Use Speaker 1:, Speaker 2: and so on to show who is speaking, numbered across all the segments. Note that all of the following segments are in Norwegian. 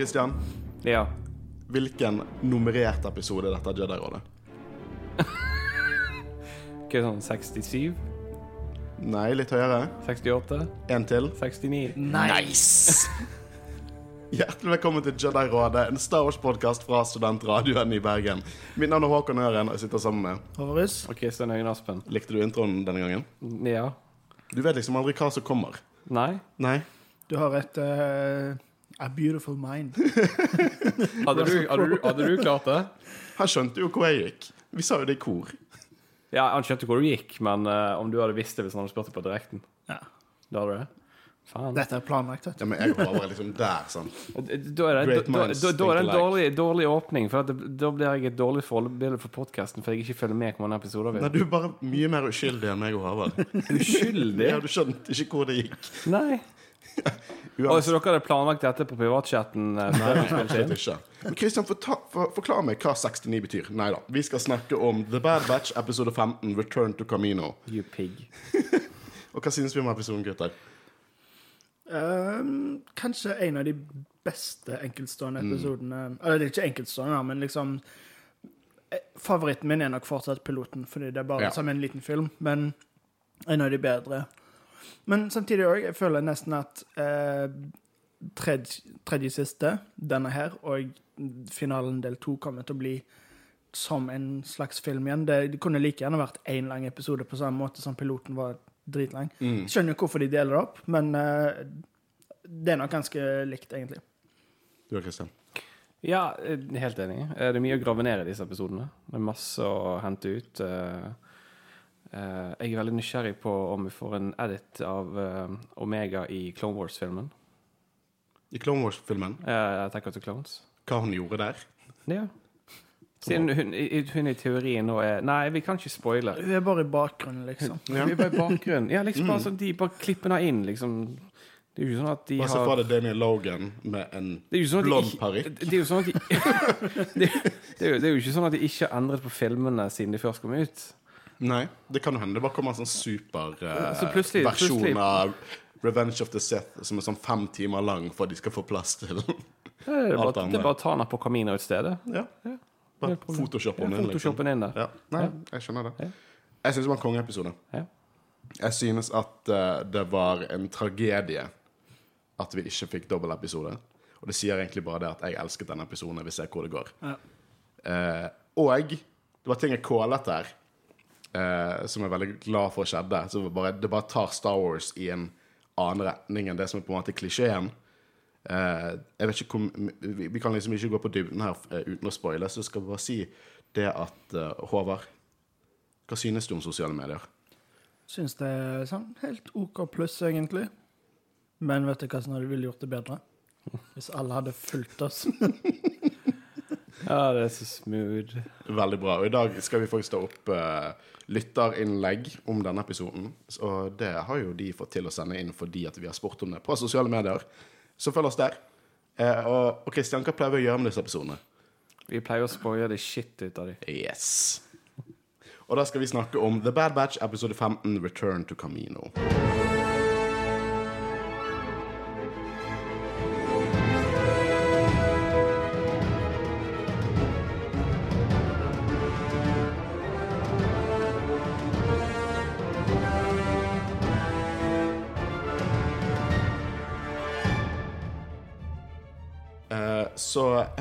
Speaker 1: Kristian,
Speaker 2: Ja.
Speaker 1: hvilken nummerert episode er dette Jedi-rådet?
Speaker 2: Ikke sånn 67?
Speaker 1: Nei, litt høyere.
Speaker 2: 68?
Speaker 1: En til.
Speaker 2: 69?
Speaker 1: Nice! Hjertelig velkommen til Jedi-rådet, en Star Wars-podkast fra studentradioen i Bergen. Mitt navn er Håkon Øren, og jeg sitter sammen med
Speaker 3: Håvarus.
Speaker 2: Og Kristian Øyen Aspen?
Speaker 1: Likte du introen denne gangen?
Speaker 2: Ja.
Speaker 1: Du vet liksom aldri hva som kommer.
Speaker 2: Nei?
Speaker 1: Nei?
Speaker 3: Du har et eh, A beautiful mind.
Speaker 2: Hadde du, hadde, du, hadde du klart det?
Speaker 1: Han skjønte jo hvor jeg gikk. Vi sa jo det i kor.
Speaker 2: Ja, Han skjønte hvor du gikk, men uh, om du hadde visst det hvis han hadde spurt deg på direkten?
Speaker 3: Ja.
Speaker 2: Da hadde du det? Faen.
Speaker 3: Dette er planlagt.
Speaker 1: Ja, men jeg var er liksom der, sånn.
Speaker 2: Da er det, da, da, da, er det en dårlig, dårlig åpning, for at det, da blir jeg et dårlig forbilde for podkasten for jeg ikke følger med på mange episoder.
Speaker 1: Nei, du er bare mye mer uskyldig enn meg og Havard.
Speaker 2: Uskyldig?
Speaker 1: Ja, du skjønte ikke hvor det gikk.
Speaker 2: Nei. Oi, så dere hadde planlagt dette på privatchatten? eh.
Speaker 1: Men Kristian, for, for, forklar meg hva 69 betyr. Nei da. Vi skal snakke om The Bad Batch, episode 15, Return to Camino.
Speaker 2: You pig.
Speaker 1: Og hva synes vi om episoden, gutter?
Speaker 3: Um, kanskje en av de beste enkeltstående episodene Eller det er ikke enkeltstående, men liksom eh, Favoritten min er nok fortsatt piloten, fordi det er bare
Speaker 1: Ja.
Speaker 3: som en liten film. Men en av de bedre. Men samtidig òg, jeg føler nesten at eh, tredje, tredje siste, denne her, og finalen del to kommer til å bli som en slags film igjen. Det, det kunne like gjerne vært én lang episode på samme måte som piloten var dritlang. Jeg skjønner jo hvorfor de deler det opp, men eh, det er nok ganske likt, egentlig.
Speaker 1: Du og Kristian?
Speaker 2: Ja, helt enig. Eh, Det er mye å grave ned i disse episodene. Det er masse å hente ut. eh, Jeg er veldig nysgjerrig på om vi får en edit av eh, Omega i Clone Wars-filmen.
Speaker 1: I Clone Wars-filmen,
Speaker 2: Uh, Attack of the Clones.
Speaker 1: hva hun gjorde der?
Speaker 2: Ja. Siden hun, i- hun i teorien nå er Nei, vi kan ikke spoile.
Speaker 3: Hun er bare i bakgrunnen, liksom.
Speaker 1: Ja.
Speaker 2: Vi er bare i bakgrunnen. Ja, liksom bare sånn, De bare klipper henne inn, liksom. Det er jo ikke sånn at de
Speaker 1: har se
Speaker 2: har
Speaker 1: for deg Daniel Logan med en
Speaker 2: Det sånn
Speaker 1: blond parykk.
Speaker 2: Det er jo sånn at de det, det, jo, det er jo ikke sånn at de ikke har endret på filmene siden de først kom ut.
Speaker 1: Nei, det kan jo hende. Det bare kommer en sånn superversjon
Speaker 2: Så plutselig- plutselig-
Speaker 1: av Revenge of the Sith som er sånn fem timer lang for at de skal få plass til
Speaker 2: Det
Speaker 1: Alt annet.
Speaker 2: det er bare å ta den på kaminen ut stedet.
Speaker 1: Ja. Bare photoshoppe den
Speaker 2: Ja,
Speaker 1: inn, liksom.
Speaker 2: Inn der.
Speaker 1: Ja. Nei, jeg skjønner det. Jeg syns det var en kongeepisode.
Speaker 2: Ja.
Speaker 1: Jeg synes at uh, det var en tragedie at vi ikke fikk dobbeltepisode. Og det sier egentlig bare det at jeg elsket denne episoden. Jeg vil se hvor det går.
Speaker 3: Ja.
Speaker 1: Eh, og det var ting jeg kålet der, eh, som jeg er veldig glad for skjedde. Så det bare, det bare tar Star Wars i en annen retning enn det som er på en måte klisjeen. Eh, jeg vet ikke hvor, vi, vi kan liksom ikke gå på dybden her eh, uten å spoile, så jeg skal bare si det at uh, Håvard, hva synes du om sosiale medier?
Speaker 3: Syns det er sånn helt OK pluss, egentlig. Men vet du hva som hadde ville gjort det bedre? Hvis alle hadde fulgt oss.
Speaker 2: ja, det er så smooth.
Speaker 1: Veldig bra. Og i dag skal vi faktisk ta opp uh, lytterinnlegg om denne episoden. Og det har jo de fått til å sende inn fordi at vi har spurt om det på sosiale medier. Så følg oss der. Uh, og, og Kristian, hva pleier vi å gjøre med disse episodene?
Speaker 2: Vi pleier å spoile det shit ut av dem.
Speaker 1: Yes. Og da skal vi snakke om The Bad Batch, episode 15, Return to Camino.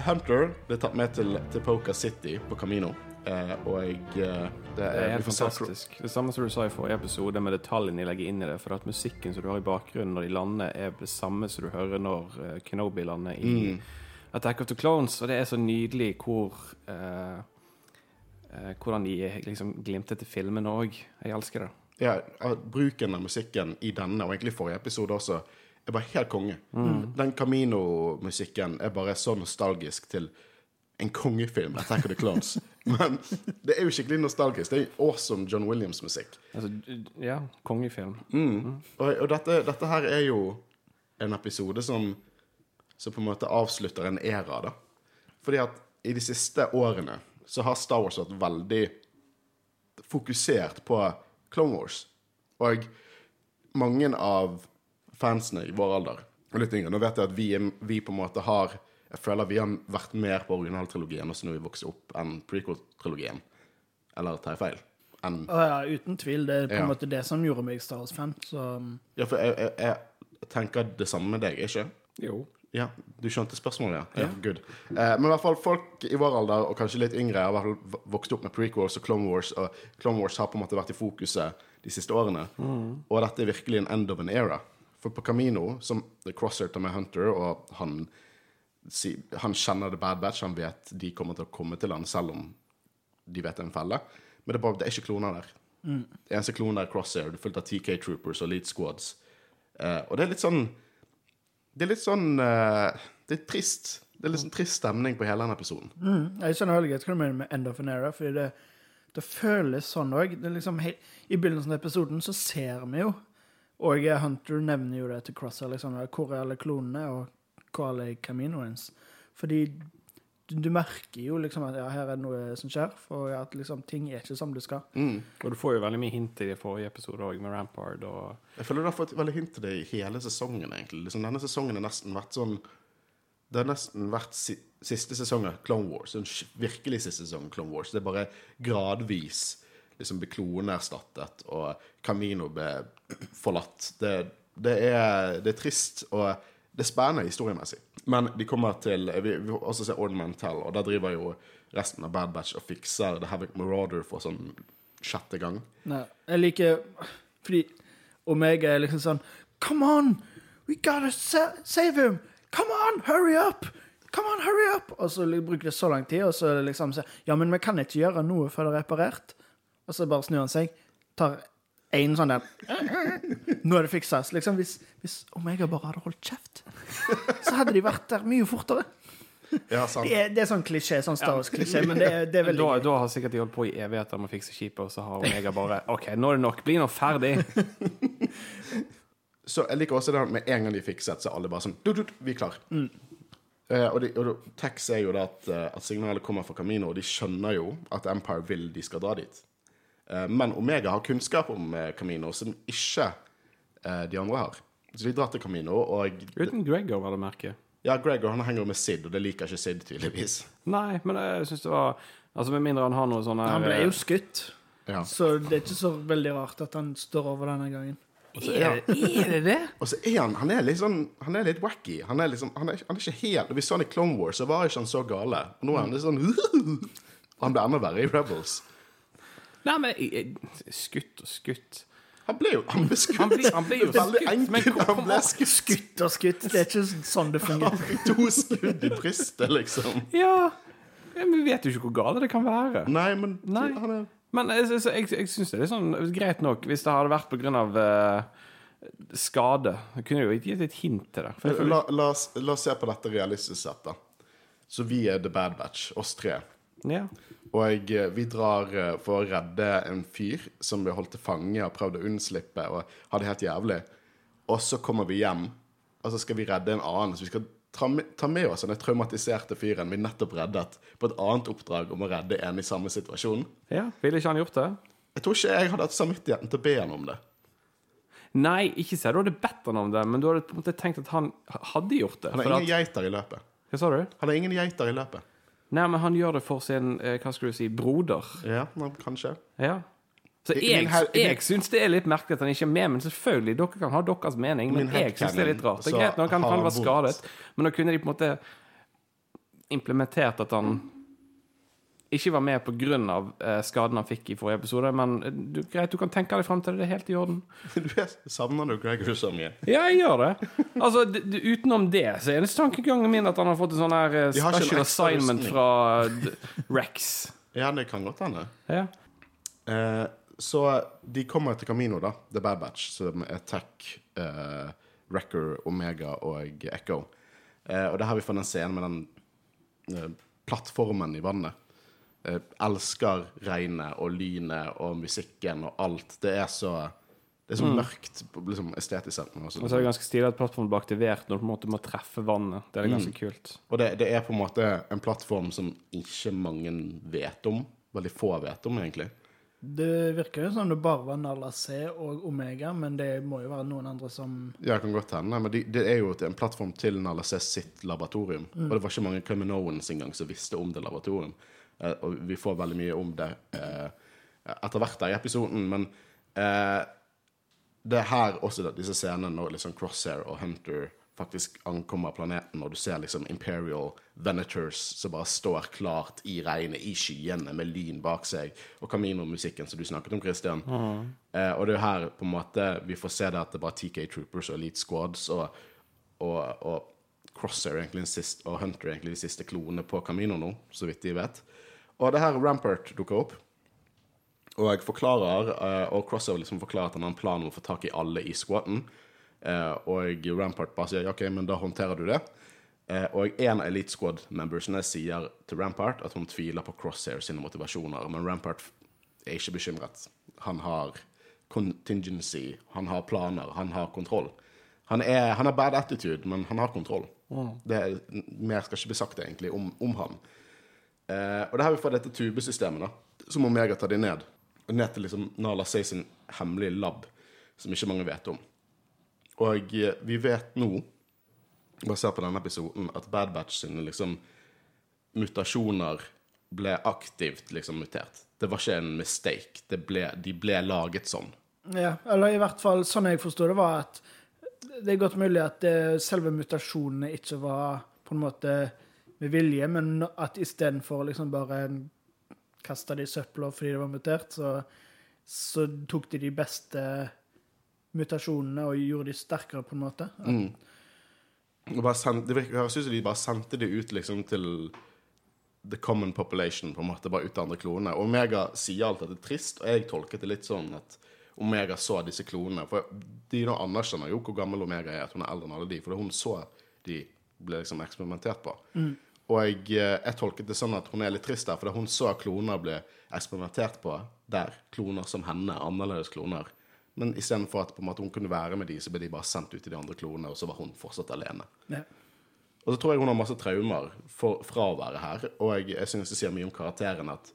Speaker 1: Hunter ble tatt med til, til Poker City på Camino. Eh, og jeg eh, det,
Speaker 2: Det er helt fantastisk. Det samme som du sa i forrige episode, med detaljene de legger inn i det. For at musikken som du har i bakgrunnen når de lander, er det samme som du hører når uh, Kenobi lander i
Speaker 1: Mm.
Speaker 2: Attack of the Clones. Og det er så nydelig hvor eh, eh, Hvordan de liksom glimter til filmene òg. Jeg elsker det.
Speaker 1: ja, bruken av musikken i denne, og egentlig forrige episode også, er bare helt konge. Den Camino-musikken er bare så nostalgisk til en kongefilm, Attack of the Clones. Men det er jo skikkelig nostalgisk. Det er jo awesome John Williams-musikk.
Speaker 2: Altså, ja, kongefilm.
Speaker 1: Og, og dette, dette her er jo en episode som, som på en måte avslutter en æra, da. Fordi at i de siste årene så har Star Wars vært veldig fokusert på Clone Wars. Og mange av fansene i vår alder og litt yngre, nå vet jeg at vi, vi på en måte har Jeg føler vi har vært mer på originaltrilogien også når vi vokser opp, enn prequel-trilogien. Eller tar jeg feil? Enn
Speaker 3: Å ja, uten tvil. Det er på en
Speaker 1: Ja.
Speaker 3: måte det som gjorde meg Star Wars-fan. Så
Speaker 1: Ja, for jeg, jeg, jeg tenker det samme med deg, ikke?
Speaker 2: Jo.
Speaker 1: Ja, du skjønte spørsmålet, ja? ja. Good. Eh, men i hvert fall folk i vår alder, og kanskje litt yngre, har vokst opp med prequels og Clone Wars, og Clone Wars har på en måte vært i fokuset de siste årene. Og dette er virkelig en end of an era. For på Camino, som Crosser tar med Hunter, og han, han kjenner The Bad Batch, han vet de kommer til å komme til han, selv om de vet det er en felle. Men det er, bare, det er ikke kloner der. Det eneste klonen der er Crosshair. Det er fullt av TK Troopers og Lead Squads. Uh, og det er litt sånn Det er litt sånn uh, Det er trist. Det er litt sånn trist stemning på hele den episoden.
Speaker 3: mm, jeg skjønner veldig godt hva du mener med End of an Era, fordi det, det føles sånn òg. Liksom, I begynnelsen av episoden så ser vi jo Og Hunter nevner jo det til Cross Liksom, hvor er alle klonene, og hvor er alle Caminoens? Fordi du, du merker jo liksom at ja, her er det noe som skjer, for at liksom, ting er ikke som det skal.
Speaker 1: Mm.
Speaker 2: Og du får jo veldig mye hint i de forrige episoder òg, med Rampard og
Speaker 1: Jeg føler du har fått veldig hint til det i hele sesongen, egentlig. Liksom, denne sesongen har nesten vært sånn Det har nesten vært si, siste sesong av Clone Wars. En virkelig siste sesong av Clone Wars. Det er bare gradvis liksom ble erstattet, og Camino ble forlatt. Det, det, er, det er trist, og det er spennende historiemessig. Men de kommer til Vi, vi også se Orden Mantel, og der driver jo resten av Bad Batch og fikser The Havoc Marauder for sånn sjette gang.
Speaker 3: Nei, jeg liker Fordi Omega er liksom sånn Come on! We gotta sa save him! Come on, hurry up! Come on, hurry up! Og så bruker det så lang tid, og så liksom så, Ja, men vi kan ikke gjøre noe før det er reparert. Og så bare snur han seg, tar én sånn der Nå er det fiksa. Liksom, hvis, hvis Omega bare hadde holdt kjeft, så hadde de vært der mye fortere.
Speaker 1: Ja, sant.
Speaker 3: Det er, det er sånn klisjé, sånn Star Wars-klisjé, men det er, det er veldig
Speaker 2: da,
Speaker 3: gøy.
Speaker 2: da har sikkert de holdt på i evigheter med å fikse skipet, og så har Omega bare OK, nå er det nok. Bli nå ferdig.
Speaker 1: Så jeg liker også det med en gang de fikset, så er alle bare sånn du, du, Vi er klar. Eh, og de, og Tex er jo det at, eh, at signalet kommer fra Camino, og de skjønner jo at Empire vil de skal dra dit. Eh, men Omega har kunnskap om eh, Camino som ikke eh, de andre har. Så de drar til Camino, og
Speaker 2: Uten Gregor, var det merket.
Speaker 1: ja, Gregor han henger jo med Sid, og det liker ikke Sid, tydeligvis.
Speaker 2: Nei, men jeg syns det var Altså Med mindre han har noe sånn
Speaker 3: Han ble jo skutt,
Speaker 1: Ja.
Speaker 3: så det er ikke så veldig rart at han står over denne gangen.
Speaker 2: er, er det det?
Speaker 1: Og så er han han er litt sånn Han er litt wacky. Han er, liksom, han er, han er ikke helt vi så han i Clone Wars, så var ikke han så gale. Og nå er han litt sånn Han ble enda verre i Rebels.
Speaker 2: Nei, men jeg- jeg- Skutt og skutt.
Speaker 1: Han ble jo Han ble skutt.
Speaker 2: Han blir, han ble jo
Speaker 1: skutt.
Speaker 2: skutt, men hvor,
Speaker 1: Han ble skutt.
Speaker 3: Skutt og skutt, det er ikke sånn det fungerer.
Speaker 1: Han fikk to skudd i brystet, liksom.
Speaker 2: Ja. Ja, Men vi vet jo ikke hvor gale det kan være.
Speaker 1: Nei, men
Speaker 2: Nei.
Speaker 1: han er
Speaker 2: Men jeg, jeg, jeg, jeg syns det er sånn greit nok hvis det hadde vært pga. Uh, skade. Jeg kunne jo gitt et hint til det. For jeg føler,
Speaker 1: la, la, oss, la oss se på dette realistisk sett, da. Så vi er The Bad Batch, oss tre.
Speaker 2: ja.
Speaker 1: Og eh, vi drar eh, for å redde en fyr som ble holdt til fange og prøvd å unnslippe og ha det helt jævlig. Og så kommer vi hjem, og så skal vi redde en annen. Så vi skal ta med, ta med oss den traumatiserte fyren vi nettopp reddet, på et annet oppdrag om å redde en i samme situasjon.
Speaker 2: ja. Ville ikke han gjort det?
Speaker 1: Jeg tror ikke jeg hadde hatt samvittigheten til å be han om det.
Speaker 2: Nei, ikke si du hadde bedt han om det, men du hadde på en måte tenkt at han hadde gjort det.
Speaker 1: Han
Speaker 2: har
Speaker 1: har
Speaker 2: at,
Speaker 1: ingen geiter i løpet.
Speaker 2: hva sa du?
Speaker 1: Han har ingen geiter i løpet.
Speaker 2: Nei, men han gjør det for sin eh, hva skal du si, broder.
Speaker 1: Ja, men kanskje.
Speaker 2: Ja. Så jeg, jeg syns det er litt merkelig at han ikke er med, men selvfølgelig, dere kan ha deres mening, men jeg syns det er litt rart. Det er greit når han, han var skadet, men da kunne de på en måte implementert at han ikke var med pga. Eh, skaden han fikk i forrige episode, men eh, du, greit, du kan tenke deg fram til det, det er helt i orden.
Speaker 1: Du er, savner du Gregor så mye?
Speaker 2: Ja, jeg gjør det. Altså, Utenom det så er det tankegangen min at han har fått en sånn her eh, special assignment fra d Rex.
Speaker 1: Ja, det kan godt hende.
Speaker 2: Ja.
Speaker 1: Eh, så de kommer til Camino, da. The Bad Batch, som er Tech, eh, Wrecker, Omega og Echo. Eh, og det har vi fått en scene med den eh, plattformen i vannet. Eh, elsker regnet og lynet og musikken og alt. Det er så Det er så mørkt liksom, estetisk sett.
Speaker 2: Og så er det ganske stilig at plattformen blir aktivert når du på en måte må treffe vannet. Det er
Speaker 1: Mm.
Speaker 2: ganske kult.
Speaker 1: Og det, det er på en måte en plattform som ikke mange vet om. Veldig få vet om, egentlig.
Speaker 3: Det virker jo som det bare var Nala C og Omega, men det må jo være noen andre som
Speaker 1: Ja, det kan godt hende, men de, det er jo en plattform til Nala C sitt laboratorium. Og det var ikke mange Criminowens engang som visste om det laboratorium. Eh, og vi får veldig mye om det eh, etter hvert der i episoden, men eh, det er her også disse scenene når liksom Crosshair og Hunter faktisk ankommer planeten, og du ser liksom Imperial Venators som bare står klart i regnet, i skyene, med lyn bak seg, og Camino-musikken som du snakket om, Christian. Eh, og det er jo her på en måte vi får se det at det bare er TK Troopers og Elite Squads, og, og, og Crosshair egentlig og Hunter er egentlig de siste klonene på Camino nå, så vidt de vet. Og det her Rampart dukker opp. Og jeg forklarer, eh, og Crossover liksom forklarer at han har en plan om å få tak i alle i squaten. Eh, og Rampart bare sier OK, men da håndterer du det. Eh, og en av Elite Squad-membersene sier til Rampart at hun tviler på Crosshair sine motivasjoner, men Rampart er ikke bekymret. Han har contingency, han har planer, han har kontroll. Han, er, han har bad attitude, men han har kontroll. Det er, mer skal ikke bli sagt egentlig om, om han. Eh, og det her vi får dette tubesystemet, da, som Omega tar de ned. Og ned til liksom Nala Say sin hemmelige lab, som ikke mange vet om. Og eh, vi vet nå, basert på denne episoden, at Bad Batch sine liksom mutasjoner ble aktivt liksom mutert. Det var ikke en mistake. Ble, de ble laget sånn.
Speaker 3: Ja, eller i hvert fall sånn jeg forsto det, var at det er godt mulig at selve mutasjonene ikke var på en måte med vilje, men at istedenfor liksom bare kaste det i søpla fordi det var mutert, så, så tok de de beste mutasjonene og gjorde de sterkere, på en måte.
Speaker 1: Og bare send, det høres ut som de bare sendte det ut liksom til the common population, på en måte, bare ut til andre klonene. Omega sier alt at det er trist, og jeg tolket det litt sånn at Omega så disse klonene. For de nå anerkjenner jo hvor gammel Omega er, at hun er eldre enn alle de, for hun så de ble liksom eksperimentert på. Og jeg, eh, jeg tolket det sånn at hun er litt trist der, for hun så kloner bli eksperimentert på der. Kloner som henne, annerledes kloner. Men istedenfor at på en måte hun kunne være med de, så ble de bare sendt ut til de andre klonene, og så var hun fortsatt alene.
Speaker 3: Ja.
Speaker 1: Og så tror jeg hun har masse traumer for, fra å være her. Og jeg, jeg synes det sier mye om karakteren at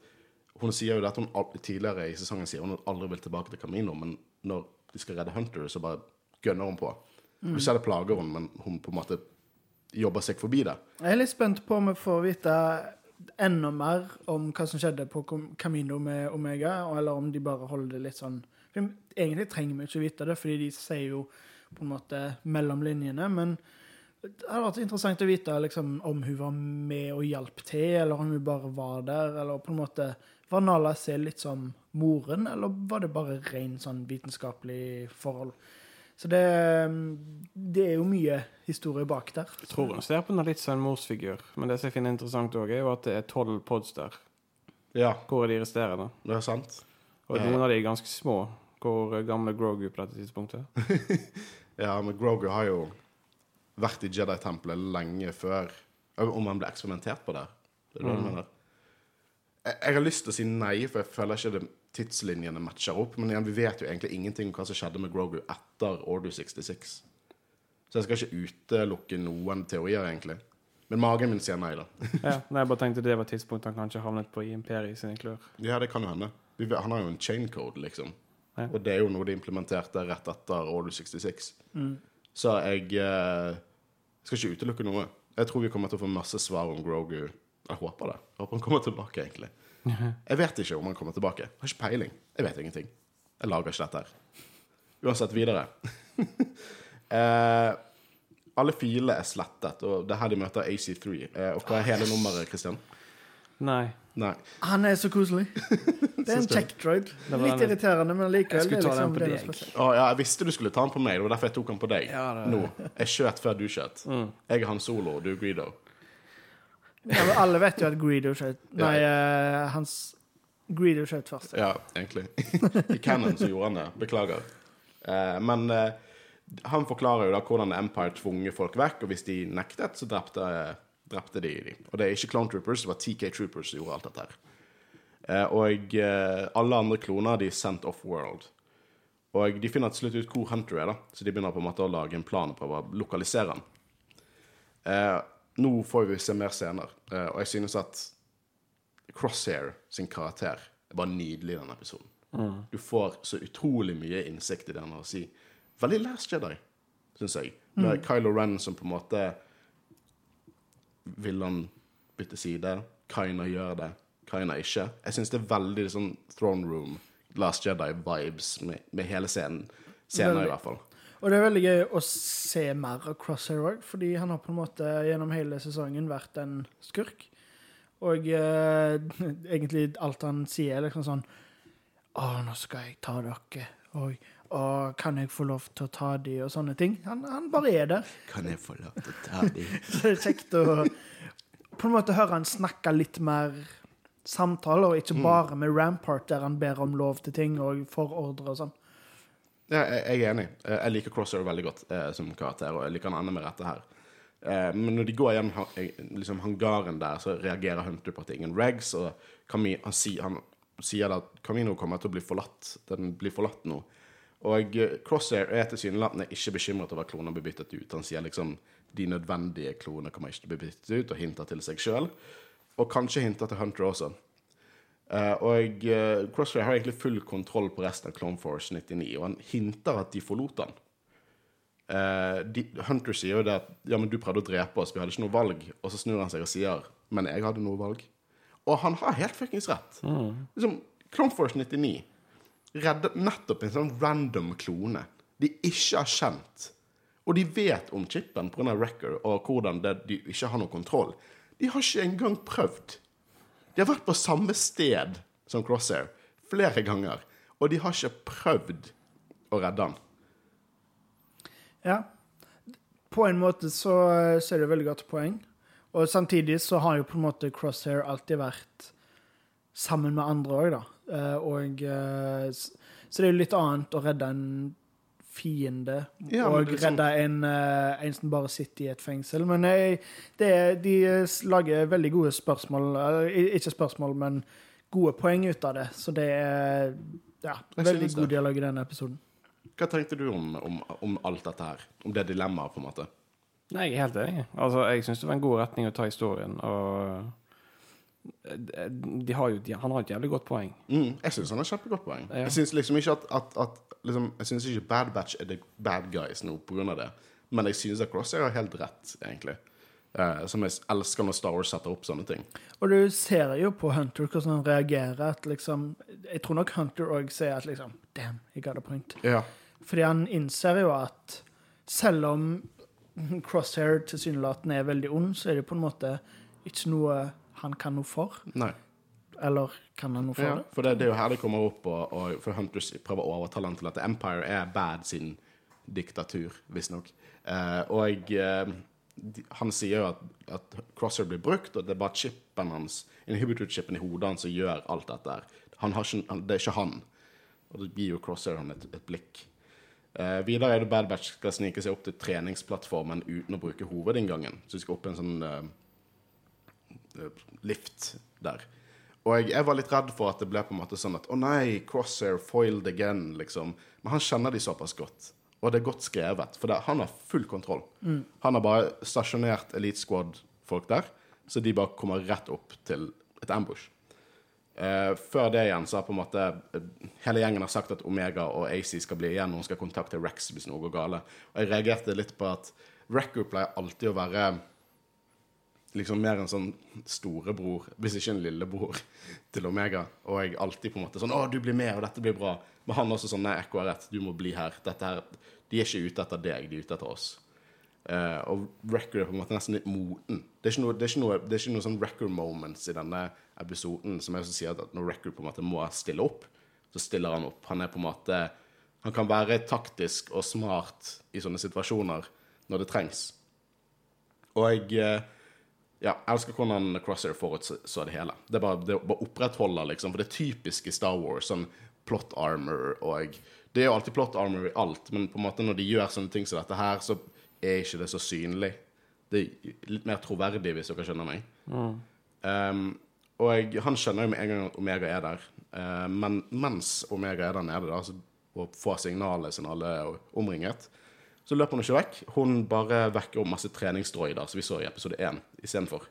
Speaker 1: hun sier jo det at hun tidligere i sesongen sier hun aldri vil tilbake til Camino, men når de skal redde Hunter, så bare gønner hun på. Du ser det plager hun, men hun på en måte jobber seg forbi det.
Speaker 3: Jeg er litt spent på om vi får vite enda mer om hva som skjedde på Camino med Omega, eller om de bare holder det litt sånn for Egentlig trenger vi ikke vite det, fordi de sier jo på en måte mellom linjene, men det hadde vært interessant å vite liksom, om hun var med og hjalp til, eller om hun bare var der, eller på en måte Var Nala Se litt som moren, eller var det bare ren sånn vitenskapelig forhold? Så det, det er jo mye historie bak der.
Speaker 2: Jeg tror hun ser på den litt som en morsfigur. Men det som jeg finner interessant òg, er jo at det er tolv pods der.
Speaker 1: Ja,
Speaker 2: Hvor er de resterende?
Speaker 1: det er sant.
Speaker 2: Og noen av de er ganske små. Hvor gamle Grogu på dette tidspunktet?
Speaker 1: Ja, men Grogu har jo vært i Jedi-tempelet lenge før Om han ble eksperimentert på der. Det er det du mener? Jeg, jeg har lyst til å si nei, for jeg føler ikke det tidslinjene matcher opp. Men igjen, vi vet jo egentlig ingenting om hva som skjedde med Grogu etter Order 66. Så jeg skal ikke utelukke noen teorier, egentlig. Men magen min sier nei, da.
Speaker 2: Ja, nei, jeg bare tenkte det var tidspunktet han kanskje havnet på i Imperiet sine klør.
Speaker 1: Ja, det kan jo hende. Vi vet- Han har jo en chain code, liksom.
Speaker 2: Ja.
Speaker 1: Og det er jo noe de implementerte rett etter Order 66. Så jeg eh, skal ikke utelukke noe. Jeg tror vi kommer til å få masse svar om Grogu. Jeg håper det. Jeg håper han kommer tilbake, egentlig. Jeg vet ikke om han kommer tilbake. Jeg har ikke peiling. Jeg vet ingenting. Jeg lager ikke dette her. Uansett, videre. eh, alle filene er slettet, og det er her de møter AC3. Eh, og hva er hele nummeret, Christian?
Speaker 2: Nei.
Speaker 1: Nei.
Speaker 3: Han er så koselig. Det er en kjekk droid. Litt irriterende, men
Speaker 2: Jeg
Speaker 3: likevel.
Speaker 2: skulle
Speaker 3: det er
Speaker 2: ta den
Speaker 3: liksom-
Speaker 2: på deg.
Speaker 1: Å, ja, jeg visste du skulle ta den på meg. Det var derfor jeg tok den på deg.
Speaker 2: Ja, det-
Speaker 1: Nå. Jeg skjøt før du skjøt. Jeg er Han Solo, du er Greedo.
Speaker 3: Ja, men alle vet jo at Greedo skjøt Nei, eh, hans Greedo skjøt først.
Speaker 1: Ja, egentlig. I Cannon så gjorde han det. Beklager. Eh, men eh, han forklarer jo da hvordan Empire tvunget folk vekk, og hvis de nektet, så drepte, drepte de dem. Og det er ikke Clone Troopers, det var TK Troopers som gjorde alt dette her. Eh, og eh, alle andre kloner de er sendt off-world. Og de finner til slutt ut hvor Hunter er, da, så de begynner på en måte å lage en plan på å lokalisere han. Eh, nå får vi se mer scener, eh, og jeg synes at Crosshair sin karakter er bare nydelig i denne episoden. Du får så utrolig mye innsikt i det han har å si. Veldig Last Jedi, syns jeg. Med Kylo Ren som på en måte Vil han bytte side? Kaina gjør det, Kaina ikke. Jeg syns det er veldig sånn Throne Room, Last Jedi-vibes med, med hele scenen. Scenen, i hvert fall.
Speaker 3: Og det er veldig gøy å se mer av Crosshair òg, fordi han har på en måte gjennom hele sesongen vært en skurk. Og eh, egentlig alt han sier, er liksom sånn Å, nå skal jeg ta dere. Og å, kan jeg få lov til å ta de, og sånne ting. Han, han bare er der.
Speaker 1: Kan jeg få lov til å ta de?
Speaker 3: Så det er kjekt å på en måte høre han snakke litt mer samtale, og ikke bare med Rampart, der han ber om lov til ting og får ordre og sånn.
Speaker 1: Ja, jeg, er enig. Eh, Jeg liker Crosshair veldig godt eh, som karakter, og jeg liker han enda mer etter her. Eh, men når de går gjennom liksom hangaren der, så reagerer Hunter på at det er ingen regs, og Camino, han, si, han sier at Camino kommer til å bli forlatt. Den blir forlatt nå. Og Crosshair er tilsynelatende ikke bekymret over at kloner blir byttet ut. Han sier liksom de nødvendige klonene kommer ikke til å bli byttet ut, og hinter til seg sjøl. Og kanskje hinter til Hunter også. Eh, og uh, Crosshair har egentlig full kontroll på resten av Clone Force 99, og han hinter at de forlot han. Uh, de, Hunter sier jo det at ja, men du prøvde å drepe oss, vi hadde ikke noe valg. Og så snur han seg og sier men jeg hadde noe valg. Og han har helt fuckings rett. Liksom, Clone Force 99 redder nettopp en sånn random klone de ikke har kjent. Og de vet om chipen pga. record og hvordan det, de ikke har noe kontroll. De har ikke engang prøvd. De har vært på samme sted som Crosshair flere ganger, og de har ikke prøvd å redde han.
Speaker 3: Ja. På en måte så, ser er det veldig godt poeng. Og samtidig så har jo på en måte Crosshair alltid vært sammen med andre òg, da. Eh, og eh, Så det er jo litt annet å redde en fiende
Speaker 1: Ja,
Speaker 3: og
Speaker 1: sånn-
Speaker 3: redde en, eh, en som bare sitter i et fengsel. Men jeg, det, de lager veldig gode spørsmål Ikke spørsmål, men gode poeng ut av det. Så det er ja, veldig god dialog i denne episoden.
Speaker 1: Hva tenkte du om, om, om alt dette her? Om det dilemmaet, på en måte?
Speaker 2: Nei, jeg er helt enig. Altså, jeg syns det var en god retning å ta historien, og eh, de har jo, han har et jævlig godt poeng.
Speaker 1: Mm, jeg syns han har kjempegodt poeng.
Speaker 2: Ja.
Speaker 1: Jeg syns liksom ikke at, at, at liksom, Jeg synes ikke Bad Batch er the bad guys nå av det. Men jeg synes at Crosshair har helt rett, egentlig. Eh, som jeg elsker når Star Wars setter opp sånne ting.
Speaker 3: Og du ser jo på Hunter hvordan han reagerer. At liksom, jeg tror nok Hunter òg sier at liksom Damn, jeg got a point.
Speaker 1: Ja.
Speaker 3: Fordi han innser jo at selv om Crosshair tilsynelatende er veldig ond, så er det på en måte ikke noe han kan noe for.
Speaker 1: Nei.
Speaker 3: Eller kan han noe for
Speaker 1: Ja,
Speaker 3: det?
Speaker 1: for det, det er jo her det kommer opp, og, og for Hunters prøver å overtale han til at Empire er bad sin diktatur, visstnok. Eh, og eh, han sier jo at, at Crosser blir brukt, og det er bare chipen hans, inhibitor-chipen i hodet hans som gjør alt dette her. Det er ikke han. Og det gir jo Crosser han et, et blikk. Eh, videre er det Bad Batch skal snike seg opp til treningsplattformen uten å bruke hovedinngangen. Så de skal opp en sånn eh, lift der. Og jeg, jeg var litt redd for at det ble på en måte sånn at å nei, Crosshair foiled again, liksom. Men han kjenner de såpass godt. Og det er godt skrevet, for det, han har full kontroll. Han har bare stasjonert Elite Squad-folk der, så de bare kommer rett opp til et ambush. Eh, før det igjen så har på en måte eh, hele gjengen har sagt at Omega og AC skal bli igjen, og hun skal kontakte Rex hvis noe går gale. Og jeg reagerte litt på at Wrecker pleier alltid å være liksom mer en sånn storebror, hvis ikke en lillebror, til Omega. Og jeg alltid på en måte sånn 'Å, du blir med, og dette blir bra'. Men han også sånn 'Nei, Ekko har rett, du må bli her'. Dette her. De er ikke ute etter deg, de er ute etter oss. Uh, og record er på en måte nesten litt moten. Det er ikke noe, det er ikke noe, det er ikke noe sånn record moments i denne episoden som jeg også sier at når record på en måte må stille opp, så stiller han opp. Han er på en måte Han kan være taktisk og smart i sånne situasjoner når det trengs. Og jeg eh, ja, jeg elsker hvordan Crosshair forutså det hele. Det bare, det bare opprettholder, liksom, for det er typisk i Star Wars, sånn plot armor og Det er jo alltid plot armor i alt, men på en måte når de gjør sånne ting som dette her, så er ikke det så synlig. Det er litt mer troverdig, hvis dere skjønner meg. Um, og jeg, han skjønner jo med en gang at Omega er der, Uh, men mens Omega er der nede da, så, og får signalet sin alle omringet, så løper hun ikke vekk. Hun bare vekker opp masse treningsdroider, som vi så i episode 1 istedenfor.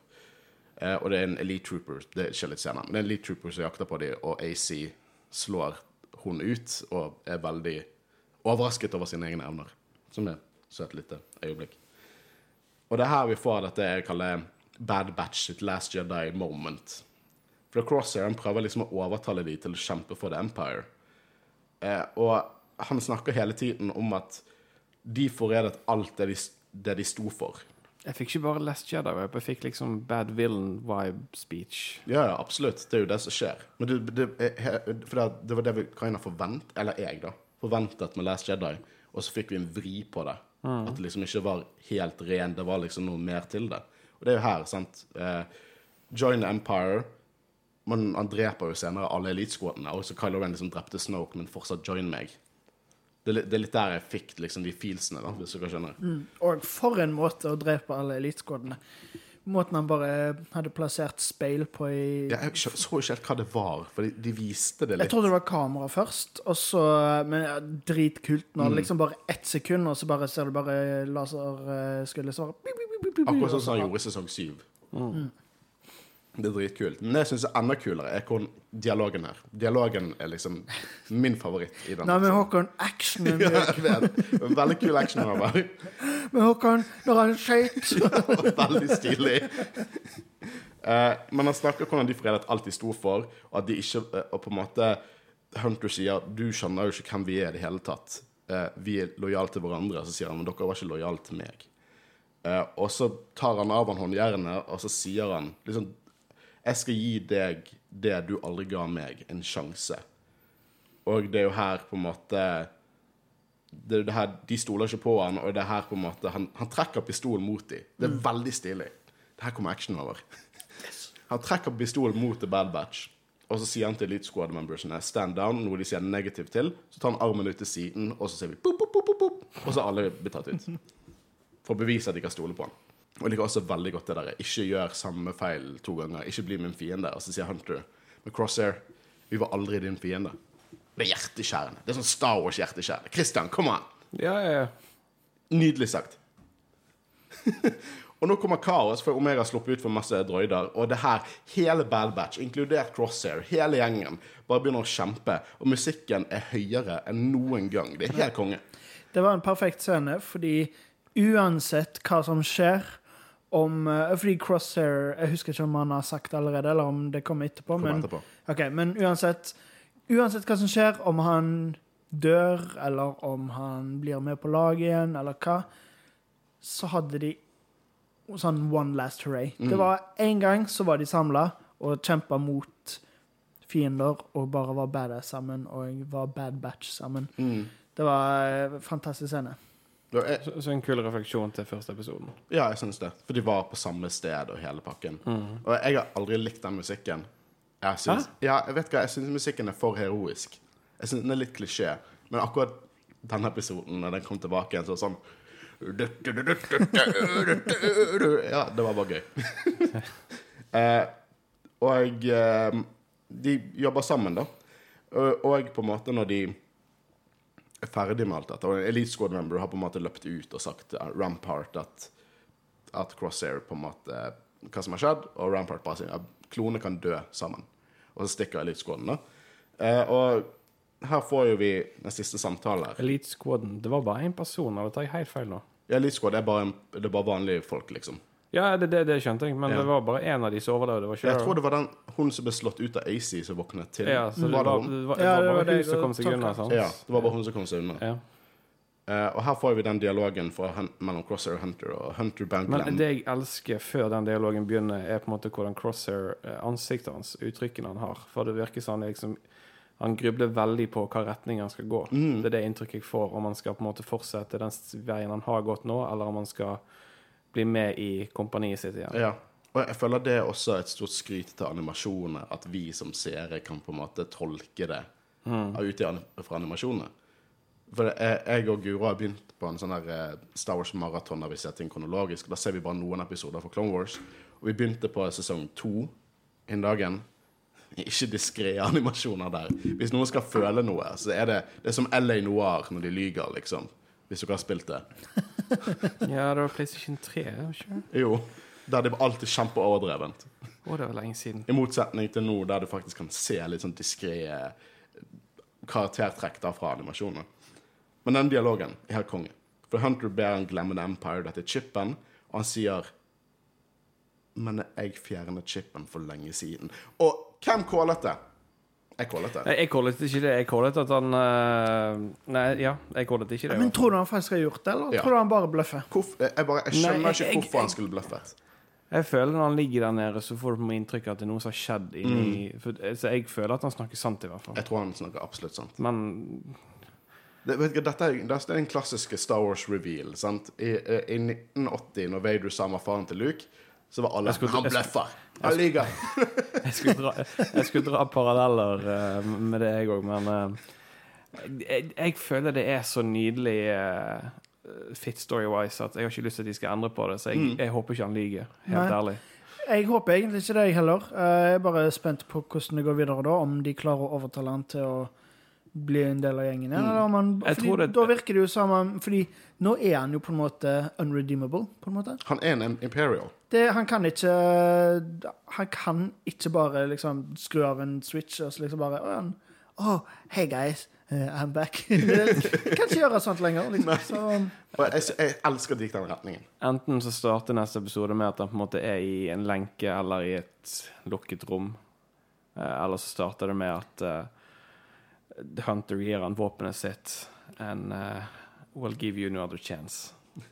Speaker 1: Eh, og det er en Elite Trooper det skjer litt senere, men det er en Elite Trooper som jakter på dem, og AC slår hun ut og er veldig overrasket over sine egne evner. Som er et søt lite øyeblikk. Og det er her vi får dette jeg kaller Bad Batch sitt Last Jedi moment. For Crosshair prøver liksom å overtale dem til å kjempe for The Empire. Eh, og han snakker hele tiden om at de forrædet alt det de, det de sto for.
Speaker 2: Jeg fikk ikke bare Last Jedi-vibe, jeg fikk liksom Bad Villain-vibe-speech.
Speaker 1: Ja, ja, absolutt. Det er jo det som skjer. Men det, det, he- for det, det var det vi kind of forventet, eller jeg, da, forventet med Last Jedi. Og så fikk vi en vri på det. At det liksom ikke var helt ren, det var liksom noe mer til det. Og det er jo her, sant. Eh, Join the Empire. Men han dreper jo senere alle elitesquadene, og så Kylo Ren liksom drepte Snoke, men fortsatt join meg. Det det er litt der jeg fikk liksom de feelsene, da, hvis dere skjønner.
Speaker 3: Og for en måte å drepe alle elitesquadene. Måten han bare hadde plassert speil på i
Speaker 1: Ja, jeg så ikke helt hva det var, for de, de viste det litt.
Speaker 3: Jeg trodde det var kamera først, og så Men ja, dritkult når
Speaker 1: Mm.
Speaker 3: det liksom bare ett sekund, og så bare ser du bare laserskudd svare
Speaker 1: Akkurat sånn som han gjorde i sesong syv. Det er dritkult. Men det jeg syns er enda kulere, er hvor dialogen her. Dialogen er liksom min favoritt i den.
Speaker 3: Nei, men Håkon, actionen
Speaker 1: ja, mye. vet. En Veldig kul action over.
Speaker 3: Men Håkon, når han skøyt
Speaker 1: Veldig stilig. Uh, men han snakker hvordan de forrædet alt de sto for, og at de ikke eh, Og på en måte Hunter sier du skjønner jo ikke hvem vi er i det hele tatt. Uh, vi er lojale til hverandre. Så sier han men dere var ikke lojale til meg. Uh, og så tar han av han håndjernet, og så sier han liksom Jeg skal gi deg det du aldri ga meg, en sjanse. Og det er jo her på en måte det det her, De stoler ikke på han, og det er her på en måte Han, han trekker pistolen mot dem. Det er veldig stilig. Det her kommer action over. Han trekker pistolen mot The Bad Batch, og så sier han til Elite Squad membersene stand down, noe de sier negativt til. Så tar han armen ut til siden, og så sier vi boop, boop, boop, boop, og så er alle blitt tatt ut. For å bevise at de kan stole på han. Og jeg liker også veldig godt det der ikke gjør samme feil to ganger. Ikke bli min fiende. Og så sier Hunter med Crosshair vi var aldri din fiende. Det er hjerteskjærende. Det er sånn Star Wars-hjerteskjærende. Christian, kom an!
Speaker 2: Ja, ja, ja.
Speaker 1: Nydelig sagt. og nå kommer kaos, for Omega har sluppet ut for masse droider. Og det her, hele Bad Batch, inkludert Crosshair, hele gjengen, bare begynner å kjempe. Og musikken er høyere enn noen gang. Det er helt konge.
Speaker 3: Det var en perfekt scene, fordi uansett hva som skjer om uh, Fordi Crosshair Jeg husker ikke om han har sagt allerede, eller om det kommer etterpå.
Speaker 1: Kom
Speaker 3: men,
Speaker 1: etterpå.
Speaker 3: Okay, men uansett Uansett hva som skjer, om han dør, eller om han blir med på laget igjen, eller hva, så hadde de sånn one last hooray.
Speaker 1: Mm.
Speaker 3: Det var én gang så var de samla og kjempa mot fiender og bare var badass sammen og var bad batch sammen.
Speaker 1: Mm.
Speaker 3: Det var en fantastisk scene.
Speaker 2: Så, så en kul refleksjon til første episoden.
Speaker 1: Ja, jeg syns det. For de var på samme sted og hele pakken. Og jeg har aldri likt den musikken. Jeg syns, ja, jeg vet hva, jeg syns musikken er for heroisk. Jeg syns den er litt klisjé. Men akkurat denne episoden, når den kom tilbake igjen, så sånn Ja, det var bare gøy. eh, og eh, de jobber sammen, da. Og, og på en måte når de ferdig med alt dette, og en Elite Squad member har på en måte løpt ut og sagt til Rampart at, at Crosshair på en måte hva som har skjedd, og Rampart bare sier at klonene kan dø sammen. Og så stikker Elite Squaden, da. Eh, og her får jo vi den siste samtalen her.
Speaker 2: Elite Squaden. Det var bare én person, eller tar jeg helt feil nå?
Speaker 1: Ja, Elite Squad er bare, en, det er bare vanlige folk, liksom.
Speaker 2: Ja, det, det, det skjønte jeg, men
Speaker 1: Ja.
Speaker 2: det var bare én av de som overlevde. Det var
Speaker 1: Jeg tror det var den hun som ble slått ut av AC, som våknet til.
Speaker 2: Ja, så det
Speaker 1: var det var,
Speaker 2: det var,
Speaker 3: Ja,
Speaker 2: det var bare
Speaker 3: det
Speaker 2: hun som
Speaker 3: jeg
Speaker 2: kom seg unna. sant?
Speaker 1: Ja, det var bare hun som kom seg unna.
Speaker 2: Ja.
Speaker 1: Eh, og her får vi den dialogen fra, Hun- mellom Crosshair og Hunter, og Hunter banker
Speaker 2: Men det jeg elsker før den dialogen begynner, er på en måte hvordan Crosshair eh, ansiktet hans, uttrykkene han har. For det virker som han liksom han grubler veldig på hva retning han skal gå.
Speaker 1: Mm.
Speaker 2: Det er det inntrykket jeg får, om han skal på en måte fortsette den s- veien han har gått nå, eller om han skal bli med i kompaniet sitt igjen.
Speaker 1: Ja. Og jeg føler det er også et stort skryt til animasjoner, at vi som seere kan på en måte tolke det
Speaker 2: Mm.
Speaker 1: ut fra animasjoner. For jeg og Guro har begynt på en sånn her eh, Star Wars-maraton der vi ser ting kronologisk. Da ser vi bare noen episoder fra Clone Wars. Og vi begynte på sesong to en dagen. Ikke diskré animasjoner der. Hvis noen skal føle noe, så er det Det er som LA Noir når de lyger, liksom. Hvis dere har spilt det.
Speaker 2: Ja, det var PlayStation 3, ikke?
Speaker 1: Jo. Der det var alltid kjempeoverdrevent.
Speaker 2: Å, det var lenge siden.
Speaker 1: I motsetning til nå, der du faktisk kan se litt sånn diskré karaktertrekk da fra animasjonene. Men den dialogen er helt konge. For Hunter ber han glemme The Empire, dette chipen, og han sier Men jeg fjernet chipen for lenge siden. Og hvem kålet det? Jeg kålet det.
Speaker 2: Nei, jeg callet ikke det. Jeg callet at han eh, Nei, ja, jeg callet ikke det.
Speaker 3: Men tror du han faktisk har gjort det, eller
Speaker 1: Ja.
Speaker 3: tror du han bare bløffer?
Speaker 1: Hvorf- jeg, bare, jeg skjønner
Speaker 2: Nei, jeg-
Speaker 1: ikke
Speaker 2: jeg-
Speaker 1: hvorfor han skulle bløffet.
Speaker 2: Jeg føler når han ligger der nede, så får du på meg inntrykk av at det er noe som har skjedd inni
Speaker 1: Mm.
Speaker 2: for, Så jeg føler at han snakker sant, i hvert fall.
Speaker 1: Jeg tror han snakker absolutt sant.
Speaker 2: Men
Speaker 1: Det, vet du, hva, dette, er, dette er den klassiske Star Wars reveal. Sant? I, eh, I 1980, når Vader sa han var faren til Luke, så var alle
Speaker 2: Jeg skulle-
Speaker 1: Han
Speaker 2: jeg skulle-
Speaker 1: bløffer!
Speaker 2: Jeg skulle dra, jeg skulle dra paralleller uh, med det, jeg òg, men uh, jeg, jeg føler det er så nydelig uh, fit story-wise at jeg har ikke lyst til at de skal endre på det, så jeg,
Speaker 1: Mm.
Speaker 2: jeg håper ikke han lyver. Helt
Speaker 3: Nei.
Speaker 2: ærlig.
Speaker 3: Jeg håper egentlig ikke det, jeg heller. Jeg er bare spent på hvordan det går videre da, om de klarer å overtale han til å bli en del av gjengen igjen. Eller om fordi
Speaker 2: tror det-
Speaker 3: Da virker det jo som han Fordi nå er han jo på en måte unredeemable, på en måte.
Speaker 1: Han er en Imperial.
Speaker 3: Det, han kan ikke Han kan ikke bare liksom skru av en switch og så liksom bare Å, oh, hey guys, Uh, I'm back. Kan ikke gjøre sånt lenger. Liksom. Så,
Speaker 1: Og jeg, jeg elsker at det gikk den retningen.
Speaker 2: Enten så starter neste episode med at han på en måte er i en lenke eller i et lukket rom. Eh, eller så starter det med at eh, Hunter gir han våpenet sitt and uh, we'll give you another chance.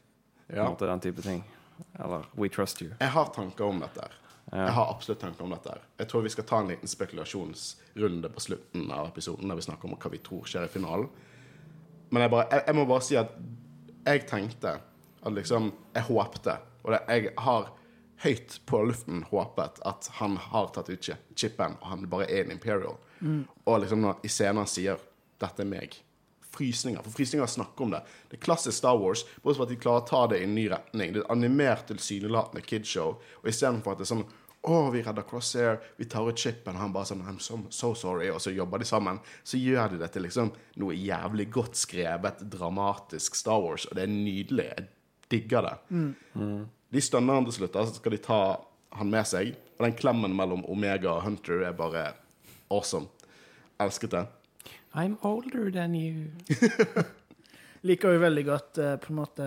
Speaker 1: Ja.
Speaker 2: måte den type ting. Eller We trust you.
Speaker 1: Jeg har tanker om dette. her.
Speaker 2: Ja.
Speaker 1: Jeg har absolutt tanker om dette. her. Jeg tror vi skal ta en liten spekulasjonsrunde på slutten av episoden, der vi snakker om hva vi tror skjer i finalen. Men jeg, bare, jeg, jeg må bare si at jeg tenkte at liksom Jeg håpte, og det, jeg har høyt på luften håpet at han har tatt ut chi- chipen, og han bare er en Imperial. Og liksom når i scenen sier 'Dette er meg'. Frysninger. For frysninger snakker om det. Det er klassisk Star Wars, bortsett fra at de klarer å ta det i en ny retning. Det er et animert, tilsynelatende kidshow. Og istedenfor at det er sånn å, vi redder Crosshair, vi tar ut chipen, han bare sånn I'm so, so sorry, og så jobber de sammen. Så gjør de det til liksom noe jævlig godt skrevet, dramatisk Star Wars, og det er nydelig. Jeg digger det. De stønner han til slutt, så skal de ta han med seg. Og den klemmen mellom Omega og Hunter er bare awesome. Elsket det.
Speaker 2: I'm older than you.
Speaker 3: liker jo veldig godt uh, på en måte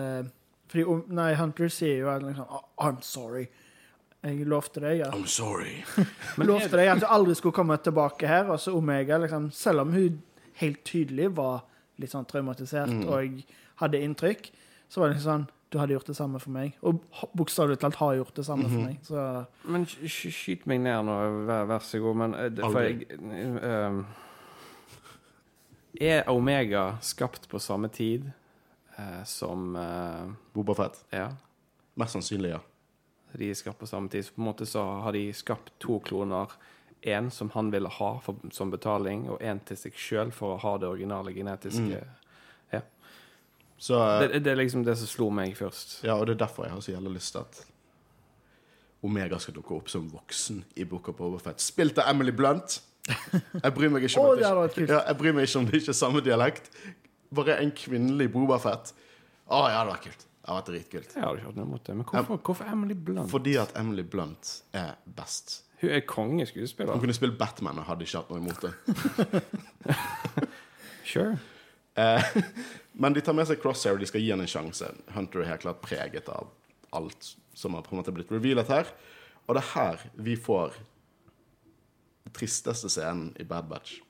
Speaker 3: Fordi um, nei, Hunter sier jo liksom «Oh, I'm sorry. Jeg lovte deg at,
Speaker 1: I'm sorry.
Speaker 3: lovte deg at du aldri skulle komme tilbake her. Og så Omega, liksom, selv om hun helt tydelig var litt sånn traumatisert
Speaker 1: Mm.
Speaker 3: og hadde inntrykk, så var det liksom sånn Du hadde gjort det samme for meg. Og bokstavelig talt har gjort det samme
Speaker 1: Mhm.
Speaker 3: for meg. Så
Speaker 2: Men sk- sk- skyt meg ned nå, vær, vær så god. Men eh, for jeg um, Er Omega skapt på samme tid uh, som uh,
Speaker 1: Boba Fett.
Speaker 2: Ja.
Speaker 1: Mest sannsynlig, ja.
Speaker 2: De er skapt på samme tid. Så på en måte så har de skapt to kloner. Én som han ville ha for, som betaling, og én til seg sjøl for å ha det originale genetiske. Ja.
Speaker 1: Så, eh,
Speaker 2: Det, det er liksom det som slo meg først.
Speaker 1: ja, og det er derfor jeg har så jævlig lyst til at Omega skal dukke opp som voksen i Book of Boba Fett. Spilt av Emily Blunt. Jeg bryr meg ikke om, oh,
Speaker 3: det
Speaker 1: ikke, ja, jeg bryr meg ikke om det ikke er samme dialekt. Bare en kvinnelig Boba Fett. oh, ja, det var kult. Det hadde vært dritkult.
Speaker 2: Jeg hadde ikke hatt noe imot det. Men hvorfor, hvorfor Emily Blunt?
Speaker 1: Fordi at Emily Blunt er best.
Speaker 2: Hun er
Speaker 1: Hun kunne spilt Batman og hadde ikke hatt noe imot det.
Speaker 2: Sure.
Speaker 1: Eh, men de tar med seg Crosshair, og de skal gi henne en sjanse. Hunter er helt klart preget av alt som har på en måte blitt revealet her. Og det er her vi får den tristeste scenen i Bad Batch.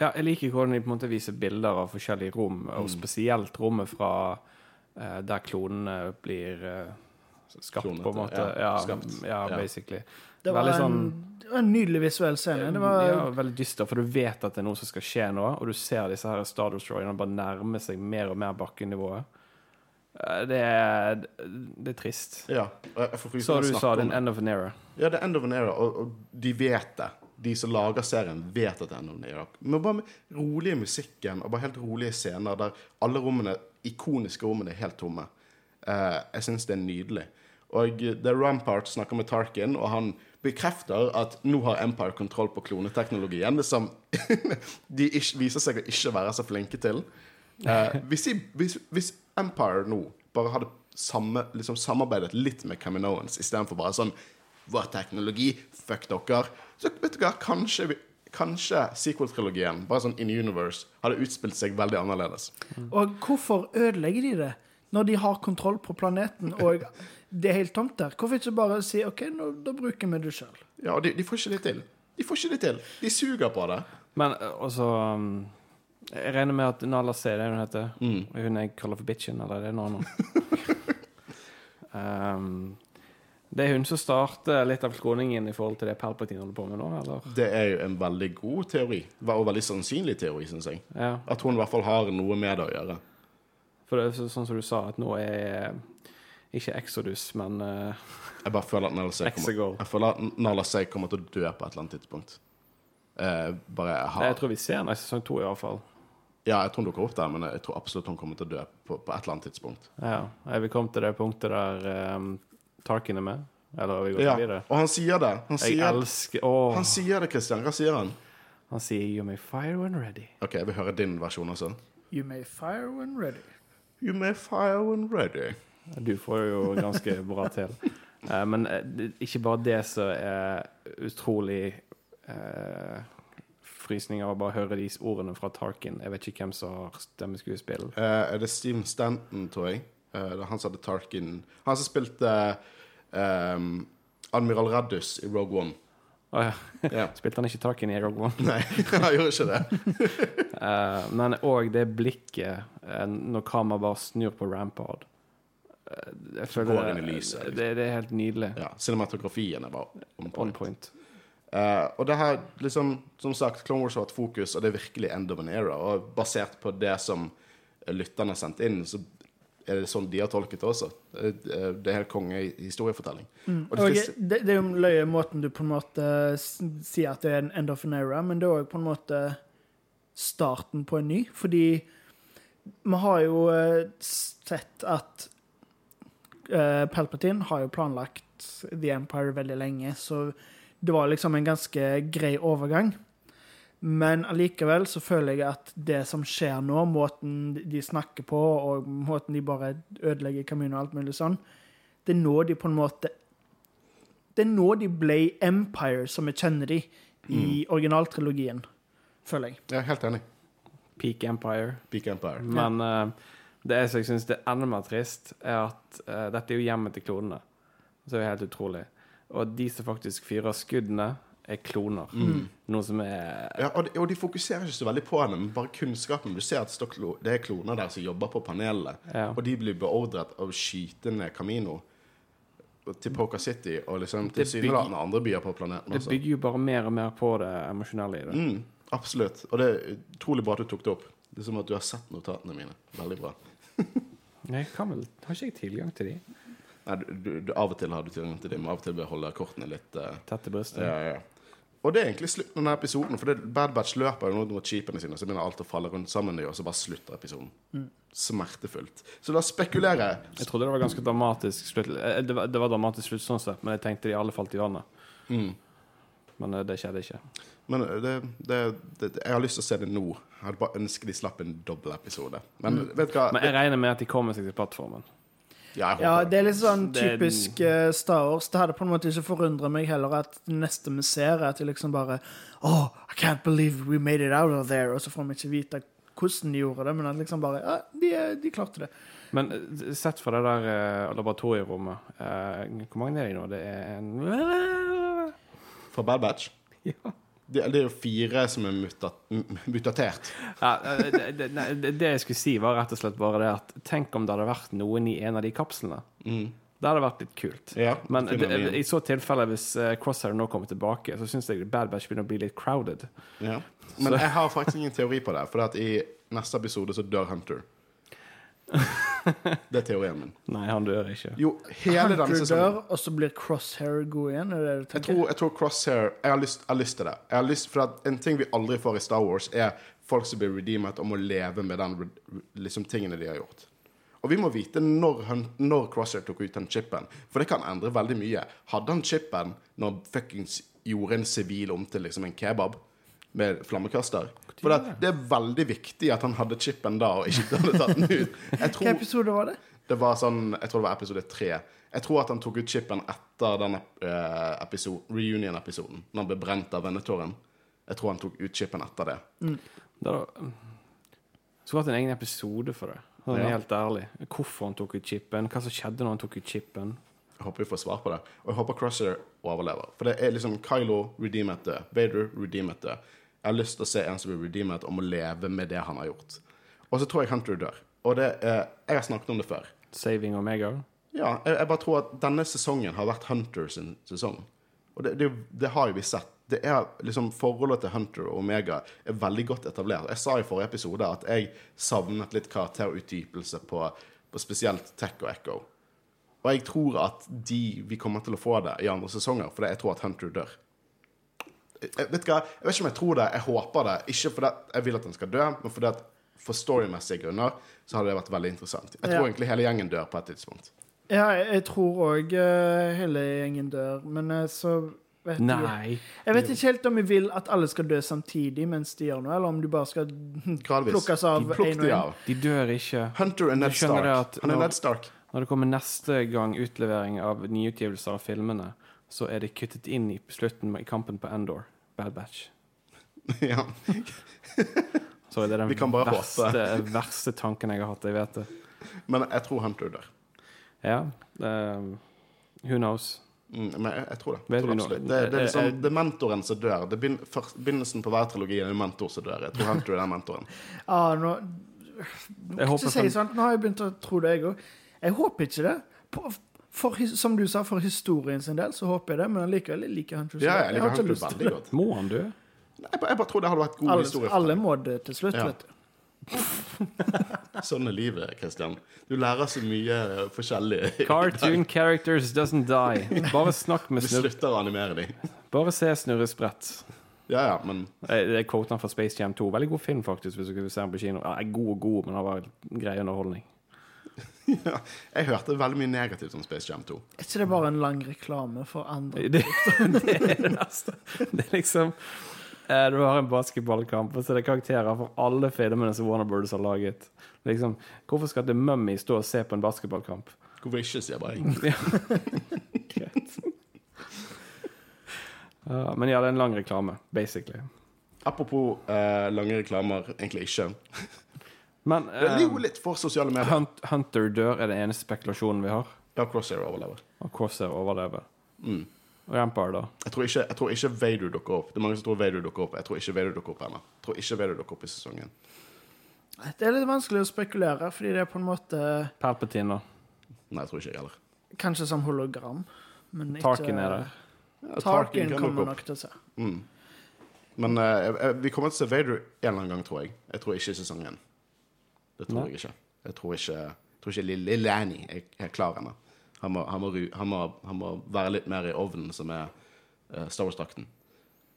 Speaker 2: Ja, jeg liker hvordan de på en måte viser bilder av forskjellige rom, og spesielt rommet fra eh, der klonene blir eh, skapt, på en måte.
Speaker 1: ja,
Speaker 2: Ja, ja, basically.
Speaker 3: det var,
Speaker 2: sånn,
Speaker 3: en, det var en nydelig visuell scene. Det var,
Speaker 2: ja, veldig dyster, for du vet at det er noe som skal skje nå, og du ser disse her Star Destroyerne bare nærme seg mer og mer bakkenivået. Eh, Det er, det er trist.
Speaker 1: Ja,
Speaker 2: Så du sa det, en end of an era.
Speaker 1: Ja, det er End of an Era, og, og de vet det. De som lager serien, vet at det er End of an Era. Men bare med rolige musikken og bare helt rolige scener der alle rommene, ikoniske rommene er helt tomme. Eh, jeg syns det er nydelig. Og det er Rampart snakker med Tarkin, og han bekrefter at nå har Empire kontroll på kloneteknologien, som de ikke, viser seg å ikke være så flinke til. Eh, hvis, de, hvis, hvis Empire nå bare hadde samme, liksom samarbeidet litt med Caminoans istedenfor bare sånn Vår teknologi, fuck dere. Så vet du hva, kanskje vi, kanskje sequel-trilogien, bare sånn in universe, hadde utspilt seg veldig annerledes.
Speaker 3: Og hvorfor ødelegger de det? Når de har kontroll på planeten og det er helt tomt der. Hvorfor ikke bare si OK, nå, da bruker vi det sjøl?
Speaker 1: Ja, de, de får ikke det til. De får ikke det til. De suger på det.
Speaker 2: Men altså um, Jeg regner med at Nala C, det er hun heter,
Speaker 1: Mm.
Speaker 2: hun jeg kaller for bitchen, eller er det noe annet? um, det er hun som starter litt av skråningen i forhold til det Palpatine holder på med nå, eller?
Speaker 1: Det er jo en veldig god teori, og veldig sannsynlig teori, syns jeg.
Speaker 2: Ja.
Speaker 1: At hun i hvert fall har noe med det å gjøre.
Speaker 2: For det er sånn som du sa, at nå er ikke Exodus, men uh,
Speaker 1: Jeg bare føler at Nala Say kommer, jeg kommer til å dø på et eller annet tidspunkt. Uh, bare jeg har
Speaker 2: Jeg tror vi ser henne i sesong to, i hvert fall.
Speaker 1: Ja, jeg tror hun dukker opp der, men jeg tror absolutt hun kommer til å dø på, på et eller annet tidspunkt.
Speaker 2: Ja. Er vi kommet til det punktet der um, Tarkin er med? Eller har vi gått
Speaker 1: Ja,
Speaker 2: videre?
Speaker 1: og han sier det. Han
Speaker 2: Jeg
Speaker 1: sier,
Speaker 2: elsker oh.
Speaker 1: han sier det, Christian. Hva sier han?
Speaker 2: han sier 'You may fire when ready'.
Speaker 1: OK, jeg vil høre din versjon også.
Speaker 3: You may fire when ready.
Speaker 1: You may fire when ready.
Speaker 2: Du får jo ganske bra til. Eh, men eh, ikke bare det som er utrolig eh, frysning av bare høre de ordene fra Tarkin. Jeg vet ikke hvem som har stemmeskuespill.
Speaker 1: Eh, er det Steven Stanton, tror jeg? Eh, det er han som hadde Tarkin Han som spilte ehm, Admiral Raddus i Rogue One.
Speaker 2: Å ja.
Speaker 1: Yeah.
Speaker 2: Spilte han ikke Tarkin i Rogue One?
Speaker 1: Nei, han gjorde ikke det.
Speaker 2: Eh, men òg det blikket når kameraet bare snur på Rampard. Eh, jeg føler
Speaker 1: går inn i lyset, liksom.
Speaker 2: det, det er helt nydelig.
Speaker 1: Ja, Cinematografien er bare on
Speaker 2: On
Speaker 1: point.
Speaker 2: point.
Speaker 1: Eh, og det her, liksom, som sagt, Clone Wars har hatt fokus, og det er virkelig end of an era. Og basert på det som lytterne har sendt inn, så er det sånn de har tolket det også. Eh, Det er helt konge historiefortelling. historiefortelling. Og det
Speaker 3: Og det, det er jo løye måten du på en måte sier at det er en end of an era, men det er òg på en måte starten på en ny. Fordi vi har jo sett at eh, Palpatine har jo planlagt The Empire veldig lenge, så det var liksom en ganske grei overgang. Men allikevel så føler jeg at det som skjer nå, måten de snakker på, og måten de bare ødelegger Camino og alt mulig sånn, det er nå de på en måte Det er nå de ble Empire, som vi kjenner de i originaltrilogien, føler jeg.
Speaker 1: Jeg er helt enig.
Speaker 2: Peak Empire.
Speaker 1: Peak Empire.
Speaker 2: Men eh, det som jeg syns er enda mer trist, er at uh, dette er jo hjemmet til klonene. Så det er helt utrolig. Og de som faktisk fyrer skuddene, er kloner. Noe som er
Speaker 1: Ja, og de, og de fokuserer ikke så veldig på det, men bare kunnskapen. Du ser at det, det er kloner der som jobber på panelet,
Speaker 2: Ja.
Speaker 1: og de blir beordret av å skyte ned Camino til Poker City og liksom
Speaker 2: Det
Speaker 1: tilsynelatende andre byer på planeten
Speaker 2: Det bygger jo bare mer og mer på det emosjonelle i det.
Speaker 1: Mm, absolutt. Og det er utrolig bra at du tok det opp. Det er som at du har sett notatene mine. Veldig bra.
Speaker 2: Jeg kan vel, Har ikke jeg tilgang til de?
Speaker 1: Nei, du, du, du, av og til har du tilgang til dem, men av og til bør holde kortene litt uh,
Speaker 2: Tett i brystet?
Speaker 1: ja, ja. Og det er egentlig slutten av denne episoden, for det, Bad Batch løper jo mot skipene sine, så begynner alt å falle rundt sammen, og så bare slutter episoden. Smertefullt. Så da spekulerer jeg
Speaker 2: Jeg trodde det var ganske dramatisk slutt. eh, Det var, det var dramatisk slutt sånn sett, men jeg tenkte de alle falt i vannet.
Speaker 1: Mm.
Speaker 2: Men eh, det skjedde ikke.
Speaker 1: Men det, det, det, jeg har lyst til å se det nå. Jeg hadde bare ønsket de slapp en dobbeltepisode. Men vet du hva?
Speaker 2: Men jeg regner med at de kommer seg til plattformen.
Speaker 1: ja, jeg
Speaker 3: Ja, det er litt sånn
Speaker 2: Det
Speaker 3: typisk eh, Star Wars. Det hadde på en måte ikke forundret meg heller at det neste vi ser, er at de liksom bare Oh, I can't believe we made it out of there. Og så får vi ikke vite hvordan de gjorde det, men at liksom bare Ja, de, de klarte det.
Speaker 2: Men eh, sett fra det der uh, laboratorierommet uh, Hvor mange er de nå? Det er en
Speaker 1: Fra Bad Batch.
Speaker 2: Ja.
Speaker 1: Det, det er jo fire som er mutat, mutatert.
Speaker 2: Ja, eh, det, det, det, jeg skulle si, var rett og slett bare det at Tenk om det hadde vært noen i en av de kapslene. Det hadde vært litt kult.
Speaker 1: Ja,
Speaker 2: Men i så tilfelle, hvis eh, Crosshair nå kommer tilbake, så syns jeg Bad Batch begynner å bli litt crowded.
Speaker 1: Ja. Men jeg har faktisk ingen teori på det, for i neste episode så dør Hunter. Det er teorien min.
Speaker 2: Nei, han dør ikke.
Speaker 1: Jo, hele denne
Speaker 3: Hunter
Speaker 1: sesongen
Speaker 3: dør, og så blir Crosshair god igjen? Er det det du
Speaker 1: Jeg
Speaker 3: tenker?
Speaker 1: tror, jeg tror Crosshair Jeg har lyst, jeg har lyst til det. Jeg har lyst, for at En ting vi aldri får i Star Wars, er folk som blir redeemet og må leve med den liksom, tingene de har gjort. Og vi må vite når, han, når Crosshair tok ut den chipen, for det kan endre veldig mye. Hadde han chipen når fuckings gjorde en sivil om til liksom en kebab med flammekaster? For det, det er veldig viktig at han hadde chipen da, og ikke hadde tatt den ut.
Speaker 3: Hvilken episode var det?
Speaker 1: det var sånn, jeg tror det var episode tre. Jeg tror at han tok ut chipen etter den eh, episode, reunion-episoden, når han ble brent av vennetåren. Jeg tror han tok ut chipen etter det.
Speaker 2: Det hadde- skulle hatt en egen episode for det. Sånn
Speaker 1: Ja.
Speaker 2: Helt ærlig. Hvorfor han tok ut chipen, hva som skjedde når han tok ut chipen.
Speaker 1: Jeg håper vi får svar på det. Og jeg håper Crusher overlever. For det er liksom Kylo redeemet død. Vader redeemet død. Jeg har lyst til å se en som blir redeemet og må leve med det han har gjort. Og så tror jeg Hunter dør. Og det er, jeg har snakket om det før.
Speaker 2: Saving Omega.
Speaker 1: Ja, jeg, jeg bare tror at denne sesongen har vært Hunter sin sesong. Og det, det, det har jo vi sett. Det er liksom Forholdet til Hunter og Omega er veldig godt etablert. Jeg sa i forrige episode at jeg savnet litt karakterutdypelse på, på spesielt Tech og Echo. Og jeg tror at de, vi kommer til å få det i andre sesonger, for jeg tror at Hunter dør. Jeg, jeg, vet hva? jeg vet ikke om jeg tror det, jeg håper det. Ikke fordi jeg vil at han skal dø, men fordi at for storymessige grunner så hadde det vært veldig interessant. Jeg tror
Speaker 3: Ja.
Speaker 1: egentlig hele gjengen dør på et tidspunkt.
Speaker 3: Ja, jeg, jeg tror òg hele gjengen dør, men uh, så vet du
Speaker 2: Nei.
Speaker 3: Jeg vet ikke helt om jeg vil at alle skal dø samtidig mens de gjør noe, eller om du bare skal
Speaker 1: Gradvis.
Speaker 3: plukkes av én og
Speaker 1: de
Speaker 2: De dør ikke.
Speaker 1: Hunter og Ned Stark.
Speaker 2: at
Speaker 1: Han er Ned Stark.
Speaker 2: Når det kommer neste gang utlevering av nyutgivelser av filmene, så er det kuttet inn i slutten i kampen på Endor. Bad Batch.
Speaker 1: ja.
Speaker 2: Sorry, det er den
Speaker 1: Vi kan bare
Speaker 2: verste, verste tanken jeg har hatt. Jeg vet det.
Speaker 1: Men jeg tror Hunter dør.
Speaker 2: Ja. Um, who knows?
Speaker 1: Mm, men jeg, jeg tror det. Jeg tror
Speaker 2: det, nå-
Speaker 1: det, det er
Speaker 2: Eh,
Speaker 1: liksom
Speaker 2: eh,
Speaker 1: det er mentoren som dør. Det Begynnelsen på hver trilogi er en mentor som dør. Jeg tror Hunter er den mentoren.
Speaker 3: Ah, nå,
Speaker 2: Jeg håper
Speaker 3: ikke si sånn, nå har jeg begynt å tro det, jeg òg. Jeg håper ikke det. På, for, som du sa, for historien sin del så håper jeg det, men allikevel liker Hunter så
Speaker 1: Ja, jeg liker
Speaker 3: har ikke lyst til
Speaker 1: veldig godt.
Speaker 2: Må han dø?
Speaker 1: Nei, Jeg bare, bare tror det hadde vært god
Speaker 3: Alle,
Speaker 1: historie.
Speaker 3: alle må dø til slutt,
Speaker 1: Ja.
Speaker 3: vet du.
Speaker 1: Sånn er livet, Kristian. Du lærer så mye forskjellig.
Speaker 2: Cartoon characters doesn't die. Bare snakk med
Speaker 1: Vi
Speaker 2: Snurre.
Speaker 1: slutter å animere dem.
Speaker 2: Bare se Snurre Sprett.
Speaker 1: Ja, ja, men
Speaker 2: Det er quoter fra Space Jam 2. Veldig god film, faktisk, hvis du se den på kino. Ja, god og god, men det var grei underholdning.
Speaker 1: ja, jeg hørte veldig mye negativt om Space Jam 2.
Speaker 3: Er ikke det bare en lang reklame for andre?
Speaker 2: Det, det er det. Det er liksom eh, Du har en basketballkamp, og så er det karakterer for alle filmene som Warner Brothers har laget. Liksom, hvorfor skal The Mummy stå og se på en basketballkamp?
Speaker 1: Hvorfor ikke, sier jeg bare.
Speaker 2: Ja. Greit. uh, men ja, det er en lang reklame, basically.
Speaker 1: Apropos eh, lange reklamer, egentlig ikke.
Speaker 2: Men
Speaker 1: Det er jo
Speaker 2: eh,
Speaker 1: litt for sosiale medier.
Speaker 2: Hunt, Hunter dør er den eneste spekulasjonen vi har.
Speaker 1: Ja, Crosshair overlever.
Speaker 2: Og Crosshair overlever.
Speaker 1: Mm.
Speaker 2: Og Empire, da?
Speaker 1: Jeg tror, ikke, jeg tror ikke Vader dukker opp. Det er mange som tror Vader dukker opp. Jeg tror ikke Vader dukker opp ennå. Jeg tror ikke Vader dukker opp i sesongen.
Speaker 3: Det er litt vanskelig å spekulere, fordi det er på en måte
Speaker 2: Palpatine, da?
Speaker 1: Nei, jeg tror ikke jeg heller.
Speaker 3: kanskje som hologram. Men ikke
Speaker 2: Tarkin er der.
Speaker 1: Ja,
Speaker 3: Tarkin
Speaker 1: Tarkin
Speaker 3: kommer nok til å se.
Speaker 1: Mm. Men jeg- vi kommer til å se Vader en eller annen gang, tror jeg. Jeg tror ikke i sesongen. Det tror
Speaker 2: Nei.
Speaker 1: jeg ikke. Jeg tror ikke, jeg tror ikke lille, Annie er, er klar ennå. Han, han, han, han må være litt mer i ovnen, som er uh, Star Wars-drakten.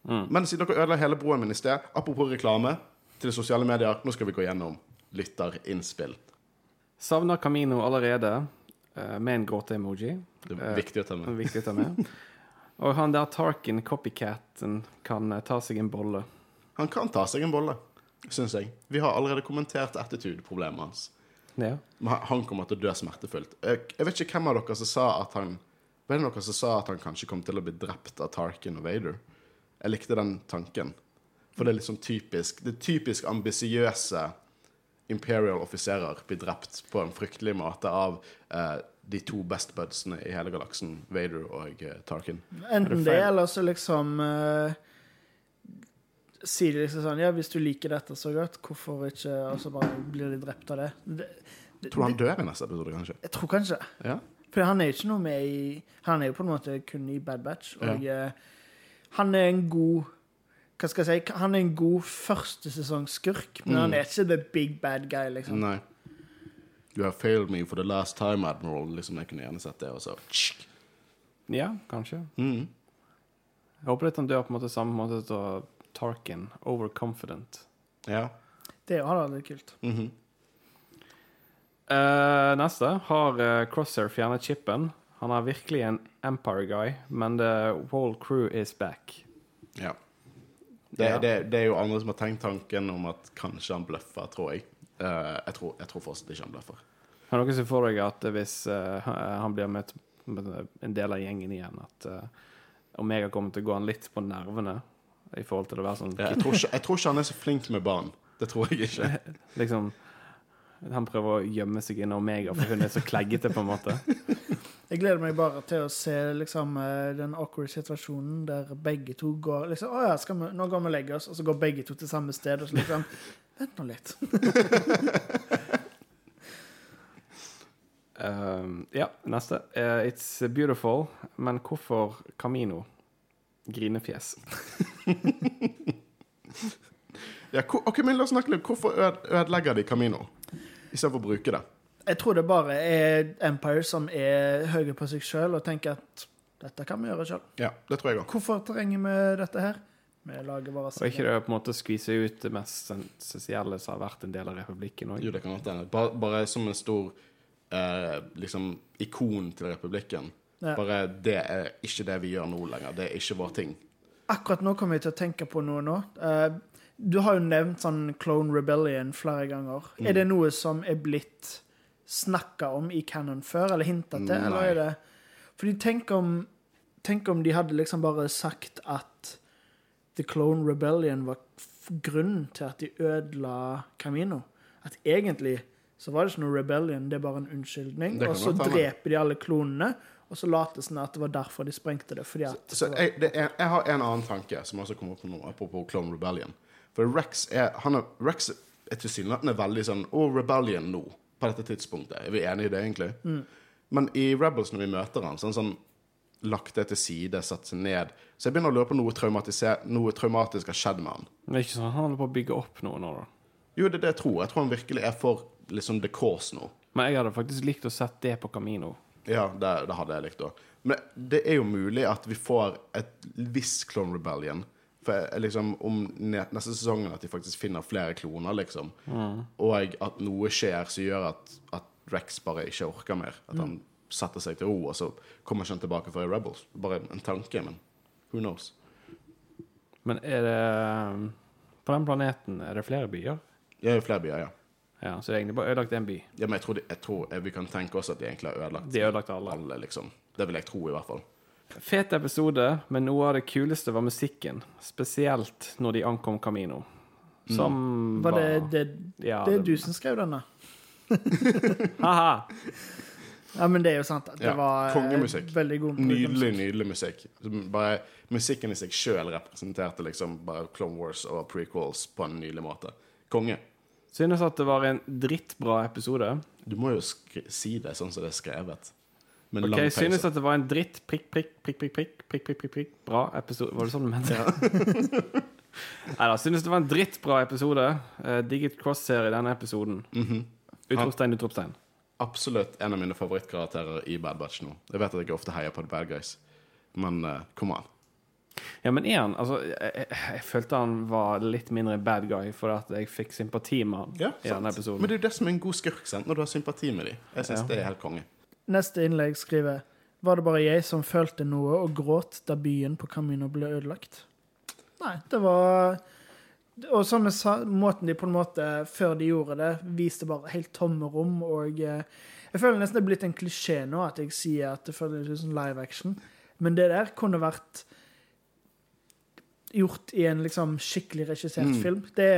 Speaker 2: Mm.
Speaker 1: Men siden dere ødela hele broen min i sted, apropos reklame til sosiale medier, nå skal vi gå gjennom lytterinnspill.
Speaker 2: Savner Camino allerede, uh, med en gråte-emoji.
Speaker 1: Det er
Speaker 2: Eh,
Speaker 1: viktig å ta med.
Speaker 2: Viktig å ta med. Og han der Tarkin, copycaten, kan ta seg en bolle.
Speaker 1: Han kan ta seg en bolle, syns jeg. Vi har allerede kommentert attitude-problemet hans.
Speaker 2: Ja.
Speaker 1: Han- Han kommer til å dø smertefullt. Jeg, vet ikke hvem av dere som sa at han Var det noen som sa at han kanskje kom til å bli drept av Tarkin og Vader? Jeg likte den tanken. For det er liksom typisk Det er typisk ambisiøse Imperial offiserer blir drept på en fryktelig måte av eh, de to best budsene i hele galaksen, Vader og eh, Tarkin.
Speaker 3: Enten
Speaker 2: det
Speaker 3: det, eller så liksom uh, Sier de liksom sånn Ja, hvis du liker dette så godt, hvorfor ikke Og så bare blir de drept av det. det, det
Speaker 1: Tror du han dør i neste episode, kanskje?
Speaker 3: Jeg tror kanskje det.
Speaker 1: Ja?
Speaker 3: For han er jo ikke noe med i Han er jo på en måte kun i Bad Batch. Og ja. han er en god Hva skal jeg si? Han er en god førstesesongskurk, men han er ikke the big bad guy, liksom.
Speaker 1: Nei. You have failed me for the last time, Admiral. Liksom, jeg kunne gjerne sett det, og så
Speaker 2: ja, kanskje.
Speaker 1: Mm.
Speaker 2: Jeg håper litt han dør på en måte samme måte som Tarkin. Overconfident.
Speaker 1: Ja.
Speaker 3: Det hadde vært litt kult.
Speaker 1: -hmm.
Speaker 2: uh, neste har uh, Crosshair fjernet chipen. Han er virkelig en Empire guy, men the whole crew is back.
Speaker 1: Ja. Det,
Speaker 2: Ja.
Speaker 1: Det, det er jo andre som har tenkt tanken om at kanskje han bløffer, tror jeg. Uh, jeg, tror, jeg tror fortsatt ikke han bløffer.
Speaker 2: Har dere sett for deg at hvis uh, han blir med, med en del av gjengen igjen, at uh, Omega kommer til å gå han litt på nervene? I forhold til å være sånn
Speaker 1: Jeg tror, ikke, jeg tror ikke han er så flink med barn. Det tror jeg ikke.
Speaker 2: Liksom Han prøver å gjemme seg inn Omega, for hun er så kleggete, på en måte.
Speaker 3: Jeg gleder meg bare til å se liksom, eh, den awkward situasjonen der begge to går liksom, Å ja, skal vi, nå går vi og legger oss, og så går begge to til samme sted, og så liksom Vent nå litt.
Speaker 2: Um, ja, neste. Uh, it's beautiful, men hvorfor Camino? Grinefjes.
Speaker 1: Ja, ok, men La oss snakke litt. Hvorfor ødelegger de Camino istedenfor å bruke det?
Speaker 3: Jeg tror det bare er Empire som er høye på seg sjøl og tenker at dette kan vi gjøre sjøl.
Speaker 1: Ja, det tror jeg også.
Speaker 3: Hvorfor trenger vi dette her? Vi lager bare
Speaker 2: Og ikke det å på en måte skvise ut det mest essensielle som har vært en del av republikken òg?
Speaker 1: Jo, det kan godt hende. Bare, bare som en stor eh, liksom ikon til republikken.
Speaker 3: Ja.
Speaker 1: Bare det er ikke det vi gjør nå lenger. Det er ikke vår ting.
Speaker 3: Akkurat nå kommer jeg til å tenke på noe nå. Eh, du har jo nevnt sånn Clone Rebellion flere ganger. Er det noe som er blitt snakka om i canon før, eller hinta til? Eller er det Fordi tenk om, tenk om de hadde liksom bare sagt at The Clone Rebellion var grunnen til at de ødela Camino. At egentlig så var det ikke noe rebellion, det er bare en unnskyldning. Og så dreper de alle klonene, og så later det som at det var derfor de sprengte det. Fordi at
Speaker 1: Så jeg, det er, jeg har en annen tanke som også kommer opp nå, apropos Clone Rebellion. For Rex er, han er, Rex er tilsynelatende veldig sånn Å, Rebellion nå, på dette tidspunktet. Er vi enige i det, egentlig? Men i Rebels, når vi møter han, så han sånn lagt det til side, satt seg ned. Så jeg begynner å lure på noe, noe traumatisk har skjedd med han.
Speaker 2: Det er ikke sånn han holder på å bygge opp noe nå, da.
Speaker 1: Jo, det er det jeg tror. Jeg tror han virkelig er for liksom the cause nå.
Speaker 2: Men jeg hadde faktisk likt å sett det på Camino.
Speaker 1: Ja, det, det hadde jeg likt òg. Men det er jo mulig at vi får et visst Clone Rebellion. For liksom, om neste sesongen at de faktisk finner flere kloner, liksom. Og at noe skjer som gjør at, at Rex bare ikke orker mer. At han setter seg til ro, og så kommer ikke han tilbake for Rebels. Bare en tanke, men who knows?
Speaker 2: Men er det På den planeten er det flere byer?
Speaker 1: Det er flere byer, ja.
Speaker 2: Ja, Så det er egentlig bare ødelagt én by.
Speaker 1: ja men jeg tror, de, jeg tror vi kan tenke oss at de egentlig har ødelagt
Speaker 2: De ødelagt alle.
Speaker 1: alle, liksom. Det vil jeg tro, i hvert fall.
Speaker 2: Fet episode, men noe av det kuleste var musikken. Spesielt når de ankom Camino. Som
Speaker 3: var det, det,
Speaker 2: Ja,
Speaker 3: det er
Speaker 2: det-
Speaker 3: du som skrev denne?
Speaker 2: Haha!
Speaker 3: Ja, men det er jo sant. Det
Speaker 1: Ja,
Speaker 3: var eh,
Speaker 1: kongemusikk.
Speaker 3: veldig god
Speaker 1: Nydelig, nydelig musikk. Bare Musikken i seg sjøl representerte liksom bare Clone Wars og prequels på en nydelig måte. Konge.
Speaker 2: Synes at det var en drittbra episode.
Speaker 1: Du må jo si det sånn som det er skrevet. Med
Speaker 2: Ok, synes at det var en dritt prikk, prikk, prikk, prikk, prikk, prikk, prikk, prikk, prikk, bra episode. Var det sånn du mente? Nei da, synes det var en drittbra episode. Uh, Digit cross-serie i denne episoden.
Speaker 1: Mhm.
Speaker 2: Utropstegn, utropstegn.
Speaker 1: Absolutt en av mine favorittkarakterer i Bad Batch nå. Jeg vet at jeg ofte heier på The Bad Guys, men uh, come on.
Speaker 2: Ja, men er han Altså, jeg, jeg, jeg følte han var litt mindre bad guy fordi at jeg fikk sympati med han
Speaker 1: Ja,
Speaker 2: i denne episoden.
Speaker 1: Men det er jo det som er en god skurk, sant? når du har sympati med dem. Jeg syns
Speaker 2: Ja.
Speaker 1: det er helt konge.
Speaker 3: Neste innlegg skriver Var det bare jeg som følte noe og gråt da byen på Camino ble ødelagt? Nei, det var Og sånn sa, måten de på en måte, før de gjorde det, viste bare helt tomme rom, og eh, Jeg føler nesten det er blitt en klisjé nå at jeg sier at det føles ut som live action, men det der kunne vært gjort i en liksom skikkelig regissert
Speaker 1: Mm.
Speaker 3: film. Det,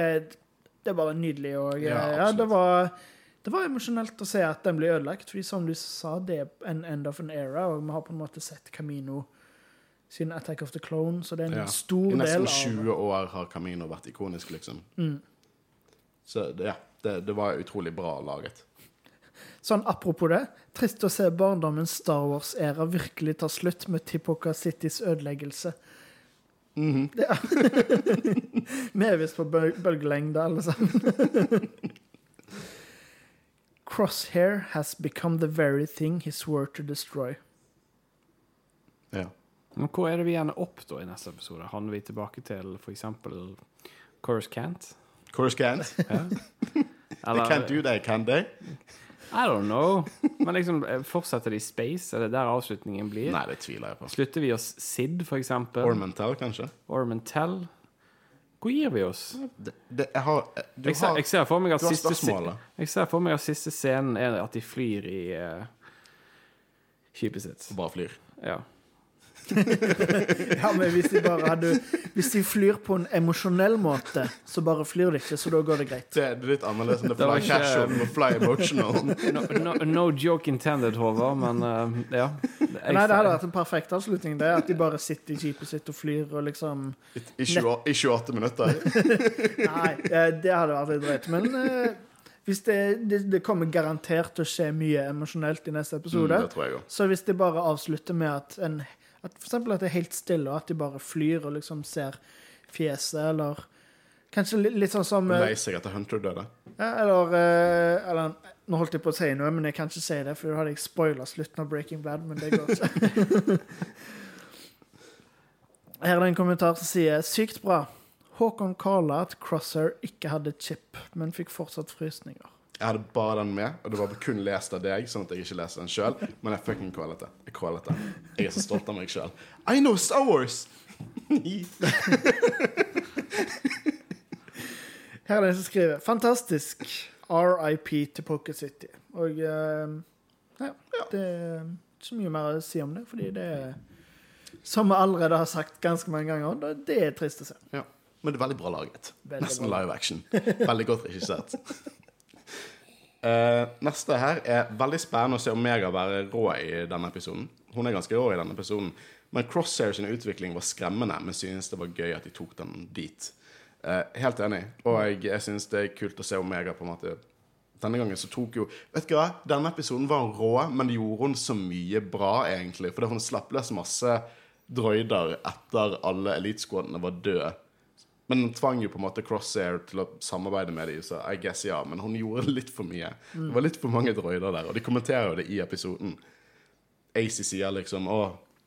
Speaker 3: det er bare nydelig, og eh,
Speaker 1: Ja,
Speaker 3: ja, det var det var emosjonelt å se at den ble ødelagt, fordi som du sa, det er en end of an era, og vi har på en måte sett Camino siden Attack of the Clone, så det er en
Speaker 1: Ja.
Speaker 3: stor
Speaker 1: I nesten 20 år har Camino vært ikonisk, liksom.
Speaker 3: Mm.
Speaker 1: Så ja, det, det var utrolig bra laget.
Speaker 3: Sånn apropos det, trist å se barndommens Star Wars-æra virkelig ta slutt med Tipoca Citys ødeleggelse.
Speaker 1: Mhm.
Speaker 3: Ja. Vi er visst på bøl bølgelengde, alle sammen. Crosshair has become the very thing he swore to destroy.
Speaker 1: Ja.
Speaker 2: Men hva er det vi gjerne opp da i neste episode? Handler vi tilbake til for eksempel Chorus Cant? Ja.
Speaker 1: Eller, They can't do that, can they?
Speaker 2: I don't know. Men liksom, eh, fortsetter de space? Er det der avslutningen blir?
Speaker 1: Nei, det tviler jeg på.
Speaker 2: Slutter vi oss Sid, for eksempel?
Speaker 1: Ormental, kanskje?
Speaker 2: Ormentel? Hvor gir vi oss?
Speaker 1: Det, det, jeg har, du
Speaker 2: Jeg ser,
Speaker 1: har,
Speaker 2: jeg ser for meg at siste,
Speaker 1: spørsmålet.
Speaker 2: jeg ser for meg at siste scenen er at de flyr i uh, skipet sitt.
Speaker 1: Bare flyr.
Speaker 2: Ja.
Speaker 3: Ja, men hvis de bare hadde Hvis de flyr på en emosjonell måte, så bare flyr de ikke, så da går det greit.
Speaker 1: Det er litt annerledes enn det
Speaker 2: Det
Speaker 1: fly
Speaker 2: ikke-
Speaker 1: casual og fly emotional.
Speaker 2: No, no, no joke intended, Håvard, men uh, ja. Jeg-
Speaker 3: Nei, det hadde vært en perfekt avslutning. Det At de bare sitter i jeepet sitt og flyr og liksom
Speaker 1: I, I 28 minutter.
Speaker 3: Nei, det hadde vært litt drøyt. Men uh, hvis det, det, det kommer garantert til å skje mye emosjonelt i neste
Speaker 1: Mm,
Speaker 3: episode.
Speaker 1: det tror jeg.
Speaker 3: Så hvis de bare avslutter med at en at For eksempel at det er helt stille, og at de bare flyr og liksom ser fjeset, eller Kanskje litt, litt sånn som eh,
Speaker 1: Lei seg etter Hunter døde.
Speaker 3: ja, Eller, eh, eller Nå holdt jeg på å si noe, men jeg kan ikke si det, for da hadde jeg spoila slutten av Breaking Bad, men det går ikke. Her er det en kommentar som sier sykt bra. Håkon calla at Crosshair ikke hadde chip, men fikk fortsatt frysninger.
Speaker 1: Jeg hadde bare den med, og det var kun lest av deg, sånn at jeg ikke leser den selv. Men jeg fucking callet det. Jeg callet det. Jeg er så stolt av meg sjøl. I know Star Wars!
Speaker 3: Her er det en som skriver Fantastisk. RIP til Pocket City. Og eh, ja, det er ikke så mye mer å si om det, fordi det er Som vi allerede har sagt ganske mange ganger, det er trist å se.
Speaker 1: Ja. Men det er veldig bra laget.
Speaker 3: Veldig
Speaker 1: Nesten
Speaker 3: bra.
Speaker 1: live action. Veldig godt regissert. Eh, neste her er veldig spennende å se Omega være rå i denne episoden. Hun er ganske rå i denne episoden. Men Crosshair sin utvikling var skremmende, men synes det var gøy at de tok den dit. Uh, helt enig. Og jeg, jeg synes det er kult å se Omega på en måte Denne gangen så tok jo Vet du hva? Denne episoden var rå, men gjorde hun så mye bra, egentlig. Fordi hun slapp løs masse droider etter alle elitesquadene var døde. Men hun tvang jo på en måte Crosshair til å samarbeide med dem, så I guess ja. Men hun gjorde litt for mye. Det var litt for mange droider der, og de kommenterer jo det i episoden. AC sier liksom Å,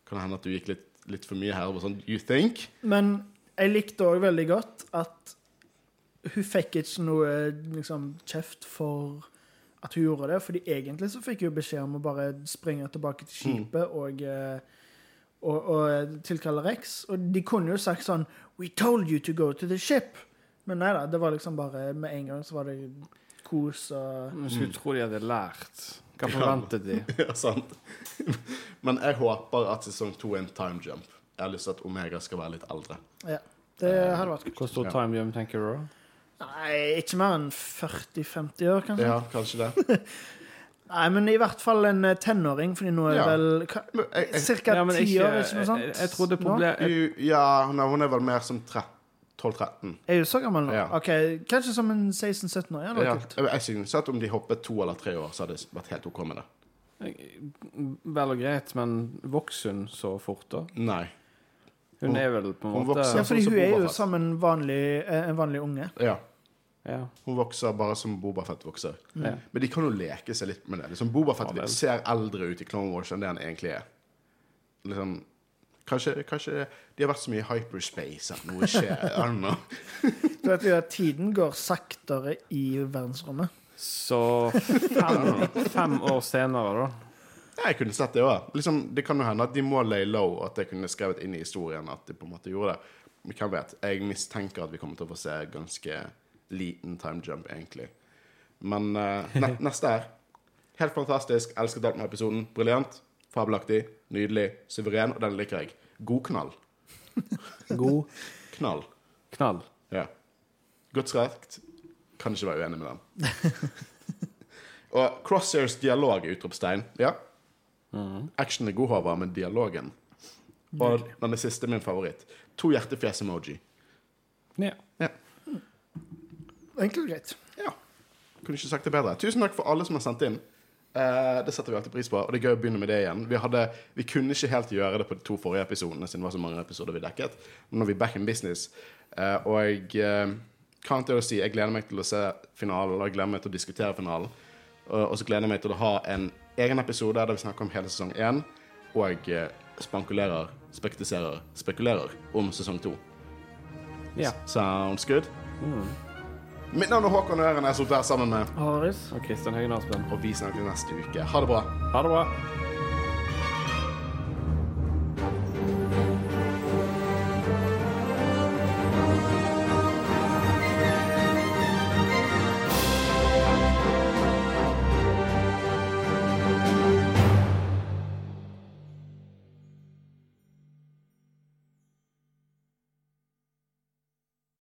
Speaker 1: kan det hende at du gikk litt, litt for mye her? Og sånn, you think?
Speaker 3: Men jeg likte òg veldig godt at hun fikk ikke noe liksom, kjeft for at hun gjorde det. fordi egentlig så fikk hun beskjed om å bare springe tilbake til skipet og, eh, og, og tilkalle Rex. Og de kunne jo sagt sånn We told you to go to the ship. Men nei da, det var liksom bare med en gang så var det kos og
Speaker 2: Jeg skulle tro de hadde lært. Hva forventet de?
Speaker 1: ja, sant. Men jeg håper at sesong to er en time jump. Jeg har lyst til at Omega skal være litt eldre.
Speaker 3: Ja. Det hadde vært kult.
Speaker 2: Hvor stor time jump tenker du da?
Speaker 3: Nei, ikke mer enn 40-50 år, kanskje.
Speaker 1: Ja, kanskje det.
Speaker 3: Nei, men i hvert fall en eh, tenåring, fordi nå er det
Speaker 1: Ja.
Speaker 3: vel
Speaker 1: jeg, jeg,
Speaker 3: Cirka
Speaker 2: Ja, men
Speaker 3: ti år, ikke noe sånt?
Speaker 2: Jeg, jeg trodde problemet
Speaker 1: Jo, ja, nei, hun er vel mer som 12-13.
Speaker 3: Er du så gammel nå?
Speaker 1: Ja.
Speaker 3: Ok, Kanskje som en 16-17 år? Ja, det
Speaker 1: Ja,
Speaker 3: var kult.
Speaker 1: jeg, jeg synes at om de hoppet to eller tre år, så hadde det vært helt OK med det.
Speaker 2: Vel og greit, men vokser hun så fort, da?
Speaker 1: Nei.
Speaker 2: Hun er vel på en måte
Speaker 1: vokser.
Speaker 3: Ja, fordi
Speaker 1: sånn
Speaker 3: hun er jo som en vanlig, eh, en vanlig unge.
Speaker 1: Ja.
Speaker 2: Ja.
Speaker 1: Hun vokser bare som Bobafett vokser.
Speaker 2: Mm.
Speaker 1: Men de kan jo leke seg litt med det. Liksom Bobafett
Speaker 2: Ja,
Speaker 1: ser eldre ut i Clone Wars enn det han egentlig er. Liksom Kanskje, kanskje de har vært så mye i hyperspace at noe skjer. I don't know.
Speaker 3: Du vet jo at tiden går saktere i verdensrommet.
Speaker 2: Så fem, fem år senere, da.
Speaker 1: Ja, Jeg kunne sett det òg. Liksom, det kan jo hende at de må lay low, at jeg kunne skrevet inn i historien at de på en måte gjorde det. Hvem vet? Jeg mistenker at vi kommer til å få se ganske liten time jump, egentlig. Men uh, ne neste er Helt fantastisk. Elsket alt med episoden. Briljant. Fabelaktig. Nydelig. Suveren. Og den liker jeg. God knall.
Speaker 2: God
Speaker 1: Knall.
Speaker 2: knall.
Speaker 1: Ja. Godt sagt. Kan ikke være uenig med den. og Crosshairs dialog, utropstegn. Ja. Action er god, Håvard, men dialogen Og den siste min favoritt. To hjertefjes-emoji. Ja.
Speaker 3: Enkelt og greit.
Speaker 1: ja. Kunne ikke sagt det bedre. Tusen takk for alle som har sendt inn. Eh, det setter vi alltid pris på, og det er gøy å begynne med det igjen. Vi, hadde, vi kunne ikke helt gjøre det på de to forrige episodene, siden det var så mange episoder vi dekket. Men nå er vi back in business. Eh, og jeg eh, kan til å si jeg gleder meg til å se finalen, og jeg gleder meg til å diskutere finalen. Og, og så gleder jeg meg til å ha en egen episode der vi snakker om hele sesong én, og eh, spankulerer, spektiserer, spekulerer om sesong to.
Speaker 2: ja.
Speaker 1: Sounds good? Mitt navn er Håkon Øren, jeg har sittet her sammen med
Speaker 3: Haris.
Speaker 2: Og Kristian Høgen Aspen.
Speaker 1: og vi snakkes neste uke. Ha det bra.
Speaker 2: Ha det bra.